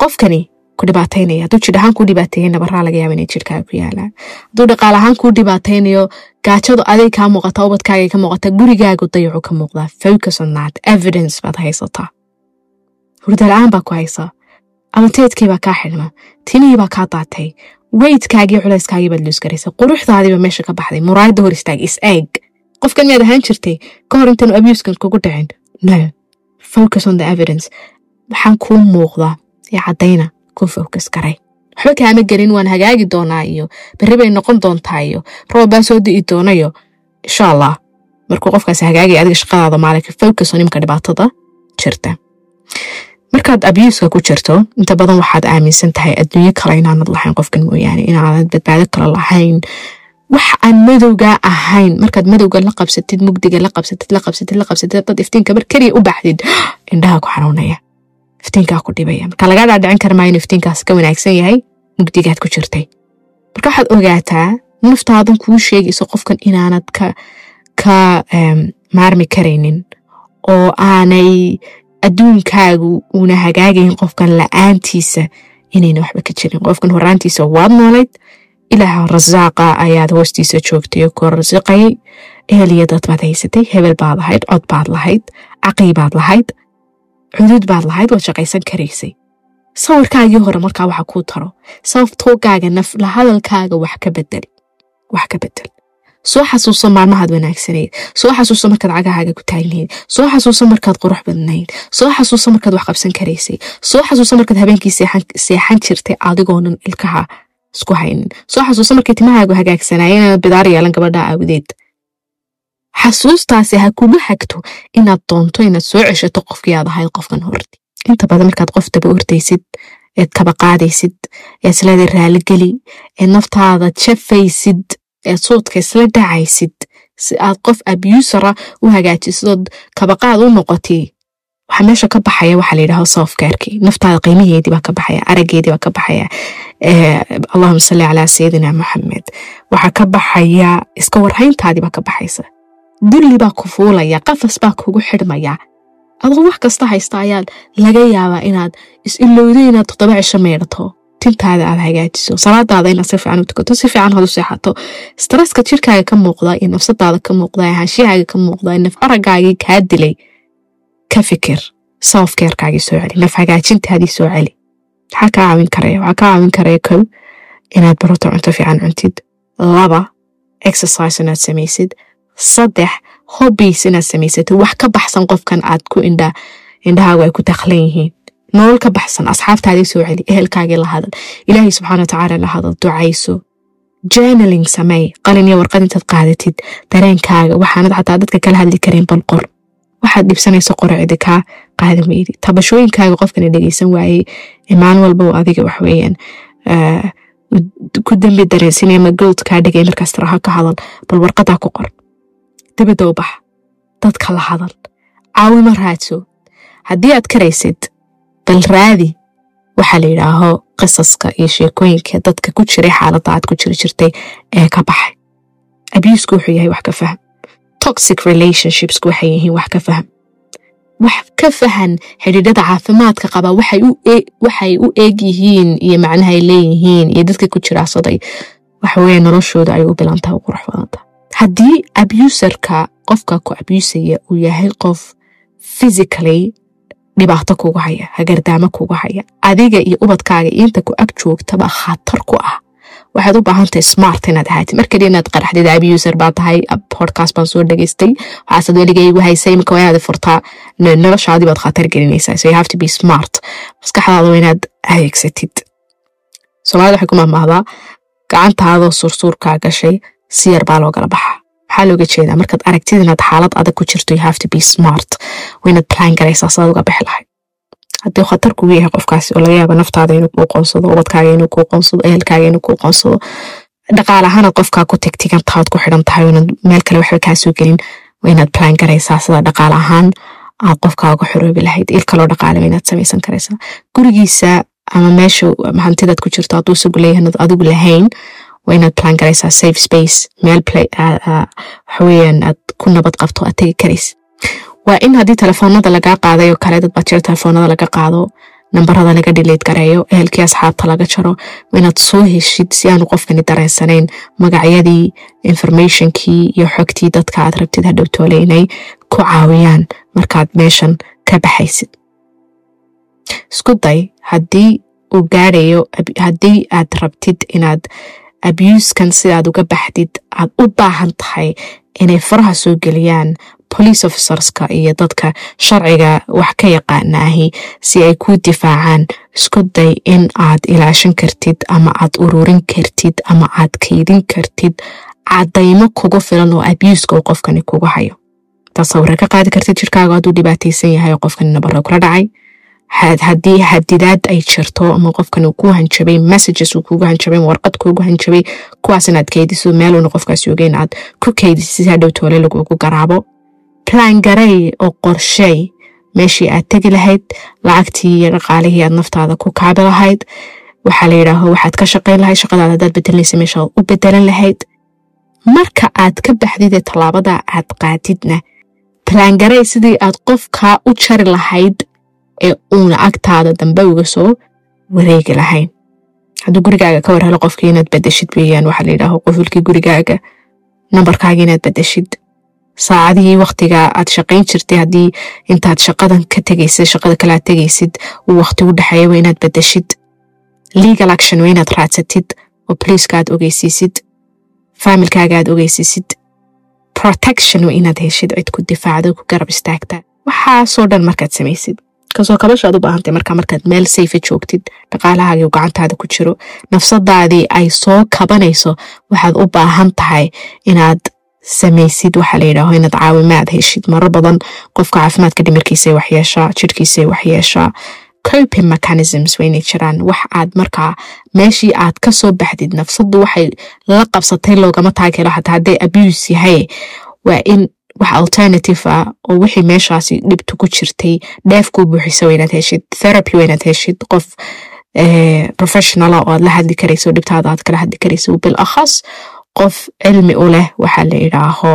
Qofkani ku dhibaataynaya hadduu jidh ahaan kuu dhibaateeyey nabaraa laga yaaba inay jidhkaaga ku yaalaan hadduu dhaqaal ahaan kuu dhibaataynayo gaajadu aday kaa muuqataa ubadkaagay ka muuqataa gurigaagu dayacu ka muuqdaa. Focus on that evidence baad haysataa. Hurdala-aan baa ku haysaa. Ama teedkii baa kaa xidhma. Tinihii baa kaa daatay weydkaagii culayskaagii baad luusgaraysa quruxdaadiiba meesha ka baxday. Muraayadda hor istaag is eeg. Qofkan miyaad ahaan jirtay? Ka hor intaanu abuskan kugu dhicin. No. Focus on the evidence. Waxaan kuu muuqdaa. Ee caddayna ku focus garay waxba kaama gelin waan hagaagi doonaa iyo berri bay noqon doontaa iyo roob baa soo di'i doonayo insha allah markuu qofkaas hagaagaya adiga shaqadaada maalinka focus on imka dhibaatada jirta markaad abuuska ku jirto inta badan waxaad aaminsan tahay adduunyo kale inaanad lahayn qofkan mooyaane inaanad badbaado kale lahayn. Wax aan madowga ahayn markaad madowga la qabsatid mugdiga la qabsatid la qabsatid la qabsatid dad iftiinka mar keliya u baxdid indhaha ku xanuunaya iftiinkaa ku dhibaya. Marka lagaa dhaadhicin kara maa inuu iftiinkaas ka wanaagsan yahay mugdigaad ku jirtay. Marka waxaad ogaataa naftaadan kuu sheegayso qofkan inaanad ka ka maarmi karaynin oo aanay adduunkaagu uuna hagaagayn qofkan la'aantiisa inayna waxba ka jirin. Qofkan horaantiisa waad noolayd. Ilaaha rasaaqa ayaad hoostiisa joogtay oo ku rasiqayay eheliya dad baad haysatay hebel baad lahayd cod baad lahayd caqii baad lahayd cudud baad lahayd waad shaqaysan karaysay sawirkaagii hore markaa waxa kuu taro sababtoogaaga nafla hadalkaaga wax ka bedel wax ka bedel soo xasuuso maalmahaad wanaagsanayd soo xasuuso markaad cagahaaga ku taagnayd soo xasuuso markaad qurux badnayd soo xasuuso markaad wax qabsan karaysay soo xasuuso markaad habeenkii seexan jirtay adigoonan ilkaha isku haynin. Soo xasuuso markay timahaagu hagaagsanaayeen inaad bidaar yeelan gabadha aawadeed xasuustaasi ha kugu hagto inaad doonto inaad soo ceshato qofkii aad ahayd qofkan horti. Inta badan markaad qof daba ordaysid eed kaba qaadaysid eed isleeda raaligeli eed naftaada jafaysid eed suudka isla dhacaysid si aad qof abusara u hagaajisadood kabaqaad u noqotay waxaa meesha ka baxaya waxaa la yidhaha sofcarkii naftaada qiimaheedii baa ka baxaya arageedii baa ka baxaya. Allahuma salli calaa sayidina maxamed waxaa ka baxaya iska warhayntaadii baa ka baxaysa. Dulli baa ku fuulaya qafas baa kugu xidhmaya adoo wax kasta haysta ayaad laga yaabaa inaad is ilowday inaad toddoba cisho meydhato tintaada aad hagaajiso salaadaada inaad si fiican u tukato si fiican had u seexato stresska jirkaaga ka muuqda iyo nafsadaada ka muuqda iyo haanshiyahaaga ka muuqda naf aragaagii kaa dilay ka fikir self carekaagii soo celi naf hagaajintaadii soo celi maxaa kaa caawin karaya waxaa kaa caawin karaya kow inaad baroto cunto fiican cuntid laba exercise inaad samaysid saddex hobbies inaad samaysatid wax ka baxsan qofkan aad ku indha indhahaagu ay ku dakhlan yihiin nolol ka baxsan asxaabtaadii soo celi ehelkaagii la hadal. Ilaahay subxaana watacaala la hadal ducayso. Journaling samey qalin iyo warqad intaad qaadatid dareenkaaga waxaanad xataa dadka kala hadli karin bal qor. Waxaad dhibsanayso qoro cidi kaa qaadi weydi tabashooyinkaaga qofkana dhegeysan waayey maalin walba adiga waxweeyaan ku dambi dareensinay ama gold kaa dhigay markaas tiraha ka hadal bal warqadaa ku qor. Dibadda u bax dadka la hadal. Caawimo raadso. Haddii aad karaysid bal raadi. Waxaa la yidhaaho qisaska iyo sheekooyinka dadka ku jiray xaaladda aad ku jiri jirtay ee ka baxay. Abusku wuxuu yahay wax ka faham. Toxic relationshipsku waxay yihiin wax ka faham. Wax ka fahan xidhiidhada caafimaadka qaba waxay u eeg yihiin iyo macnahay leeyihiin iyo dadka ku jiraasaday waxaweye noloshooda ay u bilantaha u qurux badanta. Haddii abuserka qofka ku abusaya uu yahay qof physically dhibaato kugu haya hagardaamo kugu haya adiga iyo ubadkaaga inta ku ag joogtaba khatar ku ah. Waxaad u baahantahay smart inaad ahaatid. Markali inaad qaraxdid abuser baa tahay podcast baan soo dhageystay waxaasad weliga igu haysay imika waa inaad furtaa noloshaadii baad khatar gelinaysaa. So you have to be smart. Maskaxdaada waa inaad adeegsatid. Soomaalida waxay ku mahmaahdaa gacantaadoo sursuurkaa gashay si yar baa loogala baxa maxaa looga jeedaa markaad aragtid inaad xaalad adag ku jirto you have to be smart. Waa inaad plan garaysaa sidaad uga bixi lahayd haddii khatar kugu yahay qofkaasi oo laga yaaba naftaada inuu kuu qoonsado ubadkaaga inuu kuu qoonsado ehelkaaga inuu kuu qoonsado dhaqaale ahaanaad qofkaa ku tegtigan tahaad ku xidhan tahay inaad meel kale waxba kaa soo gelin waa inaad plan garaysaa sida dhaqaale ahaan aad qofkaa uga xoroobi lahayd il kaloo dhaqaale waa inaad samaysan karaysaa. Gurigiisa ama meesha hantidaad ku jirto hadduu isagu leeyahay adigu lahayn waa inaad plan garaysaa safe space meel waxaweyaan aad ku nabad qabto aad tegi karaysa waa in haddii telefoonada lagaa qaaday oo kale dad baa jira telefoonada laga qaado nambarada laga dhileyd gareeyo ehelkii asxaabta laga jaro inaad soo heshid si aanu qofkani dareensanayn magacyadii informationkii iyo xogtii dadka aad rabtid hadhowtoole inay ku caawiyaan markaad meeshan ka baxaysid isku day haddii uu gaadhayo haddii aad rabtid inaad abuskan sidaad uga baxdid aad u baahan tahay inay faraha soo geliyaan police officerska iyo dadka sharciga wax ka yaqaanaahi si ay kuu difaacaan. Isku day in aad ilaashan kartid ama aad ururin kartid ama aad kaydin kartid. Cadaymo kugu filan oo abuuska uu qofkani kugu hayo. Tasawira ka qaadi kartid jirkaaga hadduu dhibaataysan yahay oo qofkani nabaro kula dhacay haddii hadidaad ay jirto ama qofkan uu ku hanjabay messages uu kugu hanjabay warqad kuugu hanjabay kuwaas inaad keydiso meeluuna qofkaasi ogeyn aad ku keydisid si hadhow toole lagugu garaabo. Plan garey oo qorshey meeshii aad tegi lahayd lacagtii iyo dhaqaalihii aad naftaada ku kaabi lahayd. Waxaa la yidhaaho waxaad ka shaqayn lahayd shaqadaada hadaad bedelinaysa meeshaad u bedelan lahayd. Marka aad ka baxdidee tallaabada aad qaadidna plan sidii aad qofkaa u jari lahayd ee uuna agtaada dambe uga soo wareegi lahayn. Hadduu gurigaaga ka war helo qofkii inaad bedeshid weeyaan waxaa la yidhaaho qofulkii gurigaaga nambarkaaga inaad bedeshid saacadihii waktiga aad shaqayn jirtay haddii intaad shaqadan ka tegaysid shaqada kale aad tegaysid uu wakti u dhexeeya waa inaad bedeshid legal action waa inaad raadsatid oo poliiska aad ogeysiisid faamilkaaga aad ogeysiisid. Protection waa inaad heshid cid ku difaacda ku garab istaagta. Waxaasoo dhan markaad samaysid ka soo kabashaad u baahantay markaa markaad meel sayfa joogtid dhaqaalahaagii u gacantaada ku jiro nafsadaadii ay soo kabanayso waxaad u baahan tahay inaad samaysid waxaa la yidhaaho inaad caawimaad heshid marar badan qofka caafimaadka dhimirkiisa waxyeeshaa jirhkiisa waxyeeshaa coping mechanisms waynay jiraan wax aad markaa meeshii aad ka soo baxdid nafsadu waxay la qabsatay loogama taagelo xataa abuse yahay waa in wax alternative ah oo wixii meeshaasi dhibtu ku jirtay dheef kuu buuxisa waa inaad heshid therapy waa heshid qof professionala oo aad la hadli karayso dhibtaada aad kala hadli karayso bil akhas qof cilmi u leh waxaa la yidhaaho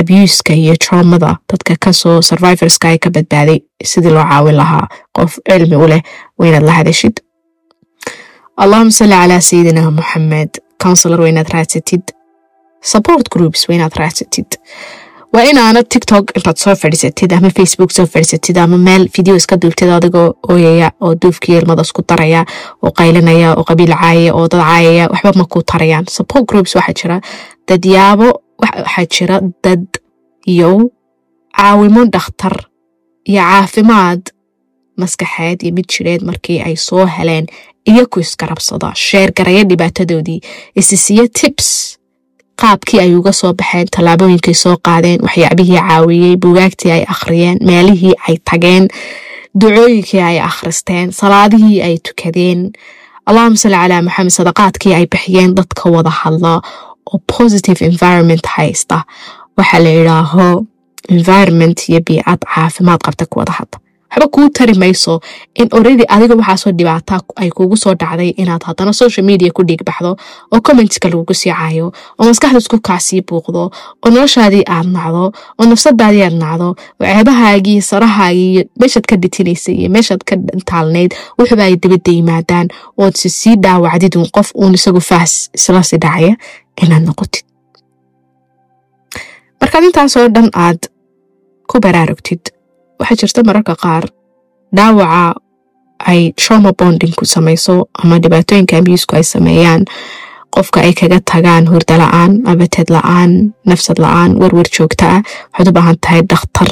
abuska iyo traumada dadka ka soo survivorska ay ka badbaaday sidii loo caawin lahaa qof cilmi u leh waa la hadashid allahuma salli calaa sayidina moxamed counselor waa raadsatid support groups waa raadsatid waa inaanad tiktok intaad soo fadhiisatid ama facebook soo fadhiisatid ama meel video iska duubtid adigoo ooyaya oo duufkii ilmada isku daraya oo qaylinaya oo qabiil caayaya oo dad caayaya waxba ma ku tarayaan. Support groups waxaa jira dadyaabo waxaa jira dad iyo caawimo dhakhtar iyo caafimaad maskaxeed iyo mid jireed markii ay soo heleen iyo ku isgarabsada sheergaraya dhibaatadoodii isisiiyo tips qaabkii ay uga soo baxeen tallaabooyinkay soo qaadeen waxyaabihii caawiyey bugaagtii ay akhriyeen meelihii ay tageen ducooyinkii ay akhristeen salaadihii ay tukadeen. Allahuma salli calaa maxamed sadaqaadkii ay bixiyeen dadka wada hadla oo positive environment haysta. Waxaa la yidhaaho environment iyo biicad caafimaad qabta ku wada hadla waxba kuu tari mayso in oredi adiga waxaasoo dhibaata ay kuugu soo dhacday inaad haddana social media ku dhiig baxdo oo commentska lagugu sii caayo oo maskaxda isku kaasii buuqdo oo noloshaadii aad nacdo oo nafsadaadii aad nacdo oo ceebahaagii sarahaagii iyo meeshaad ka dhitinaysay iyo meeshaad ka taalnayd wuxuba ay dibadda yimaadaan ood si sii dhaawacdid uun qof uun isagu faas isla dhacaya inaad noqotid. Markaad intaasoo dhan aad ku baraarugtid waxaa jirta mararka qaar. Dhaawaca ay trauma bonding ku samayso ama dhibaatooyinka abusku ay sameeyaan. Qofka ay kaga tagaan hurda la'aan abateed la'aan nafsad la'aan werwer joogta ah waxaad u baahan tahay dhakhtar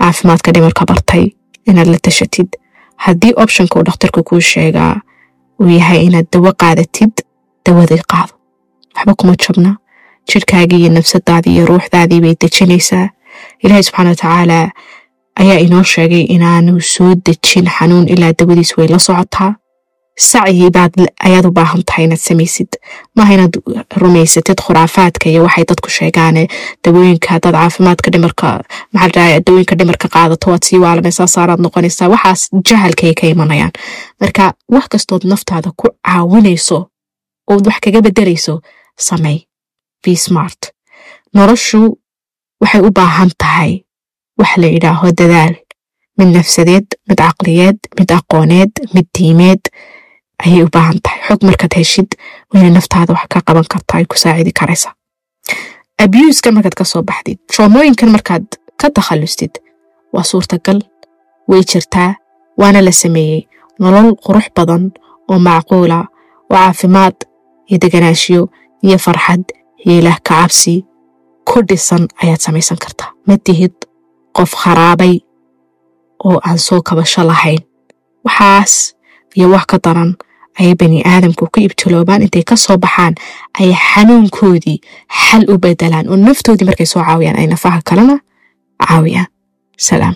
caafimaadka dhimarka bartay inaad la tashatid. Haddii optionka uu dhakhtarku kuu sheegaa uu yahay inaad dawo qaadatid dawadii qaado waxba kuma jabna. Jirhkaagii iyo nafsadaadii iyo ruuxdaadii bay dejinaysaa. Ilaahay subxaana watacaala ayaa inoo sheegay inaanu soo dejin xanuun ilaa dawadiis way la socotaa. Sacyi baad ayaad u baahan tahay inaad samaysid. Maaha inaad rumaysatid khuraafaadka iyo waxay dadku sheegaane dawooyinka hadaad caafimaadka dhimarka maxaa dawooyinka dhimarka qaadato waad sii waalanaysaa saaraad noqonaysaa waxaas jahalkay ka imanayaan. Marka wax kastood naftaada ku caawinayso ood wax kaga bedelayso samey be smart. Noloshu waxay u baahan tahay wax la yidhaaho dadaal. Mid nafsadeed mid caqliyeed mid aqooneed mid diimeed ayay u baahan tahay. Xog markaad heshid wayna naftaada wax ka qaban kartaa ay ku saacidi karaysaa abuuska markaad ka soo baxdid troomooyinkan markaad ka takhallustid waa suurtagal way jirtaa waana la sameeyey. Nolol qurux badan oo macquula oo caafimaad iyo deganaashiyo iyo farxad iyo ilaah ka cabsi ku dhisan ayaad samaysan kartaa. Ma tihid qof kharaabay oo aan soo kabasho lahayn. Waxaas iyo wax ka daran ayay bani aadamku ka ibtiloobaan. Intay ka soo baxaan ayay xanuunkoodii xal u bedelaan oo naftoodii markay soo caawiyaan ay nafaha kalena caawiyaan. Salaam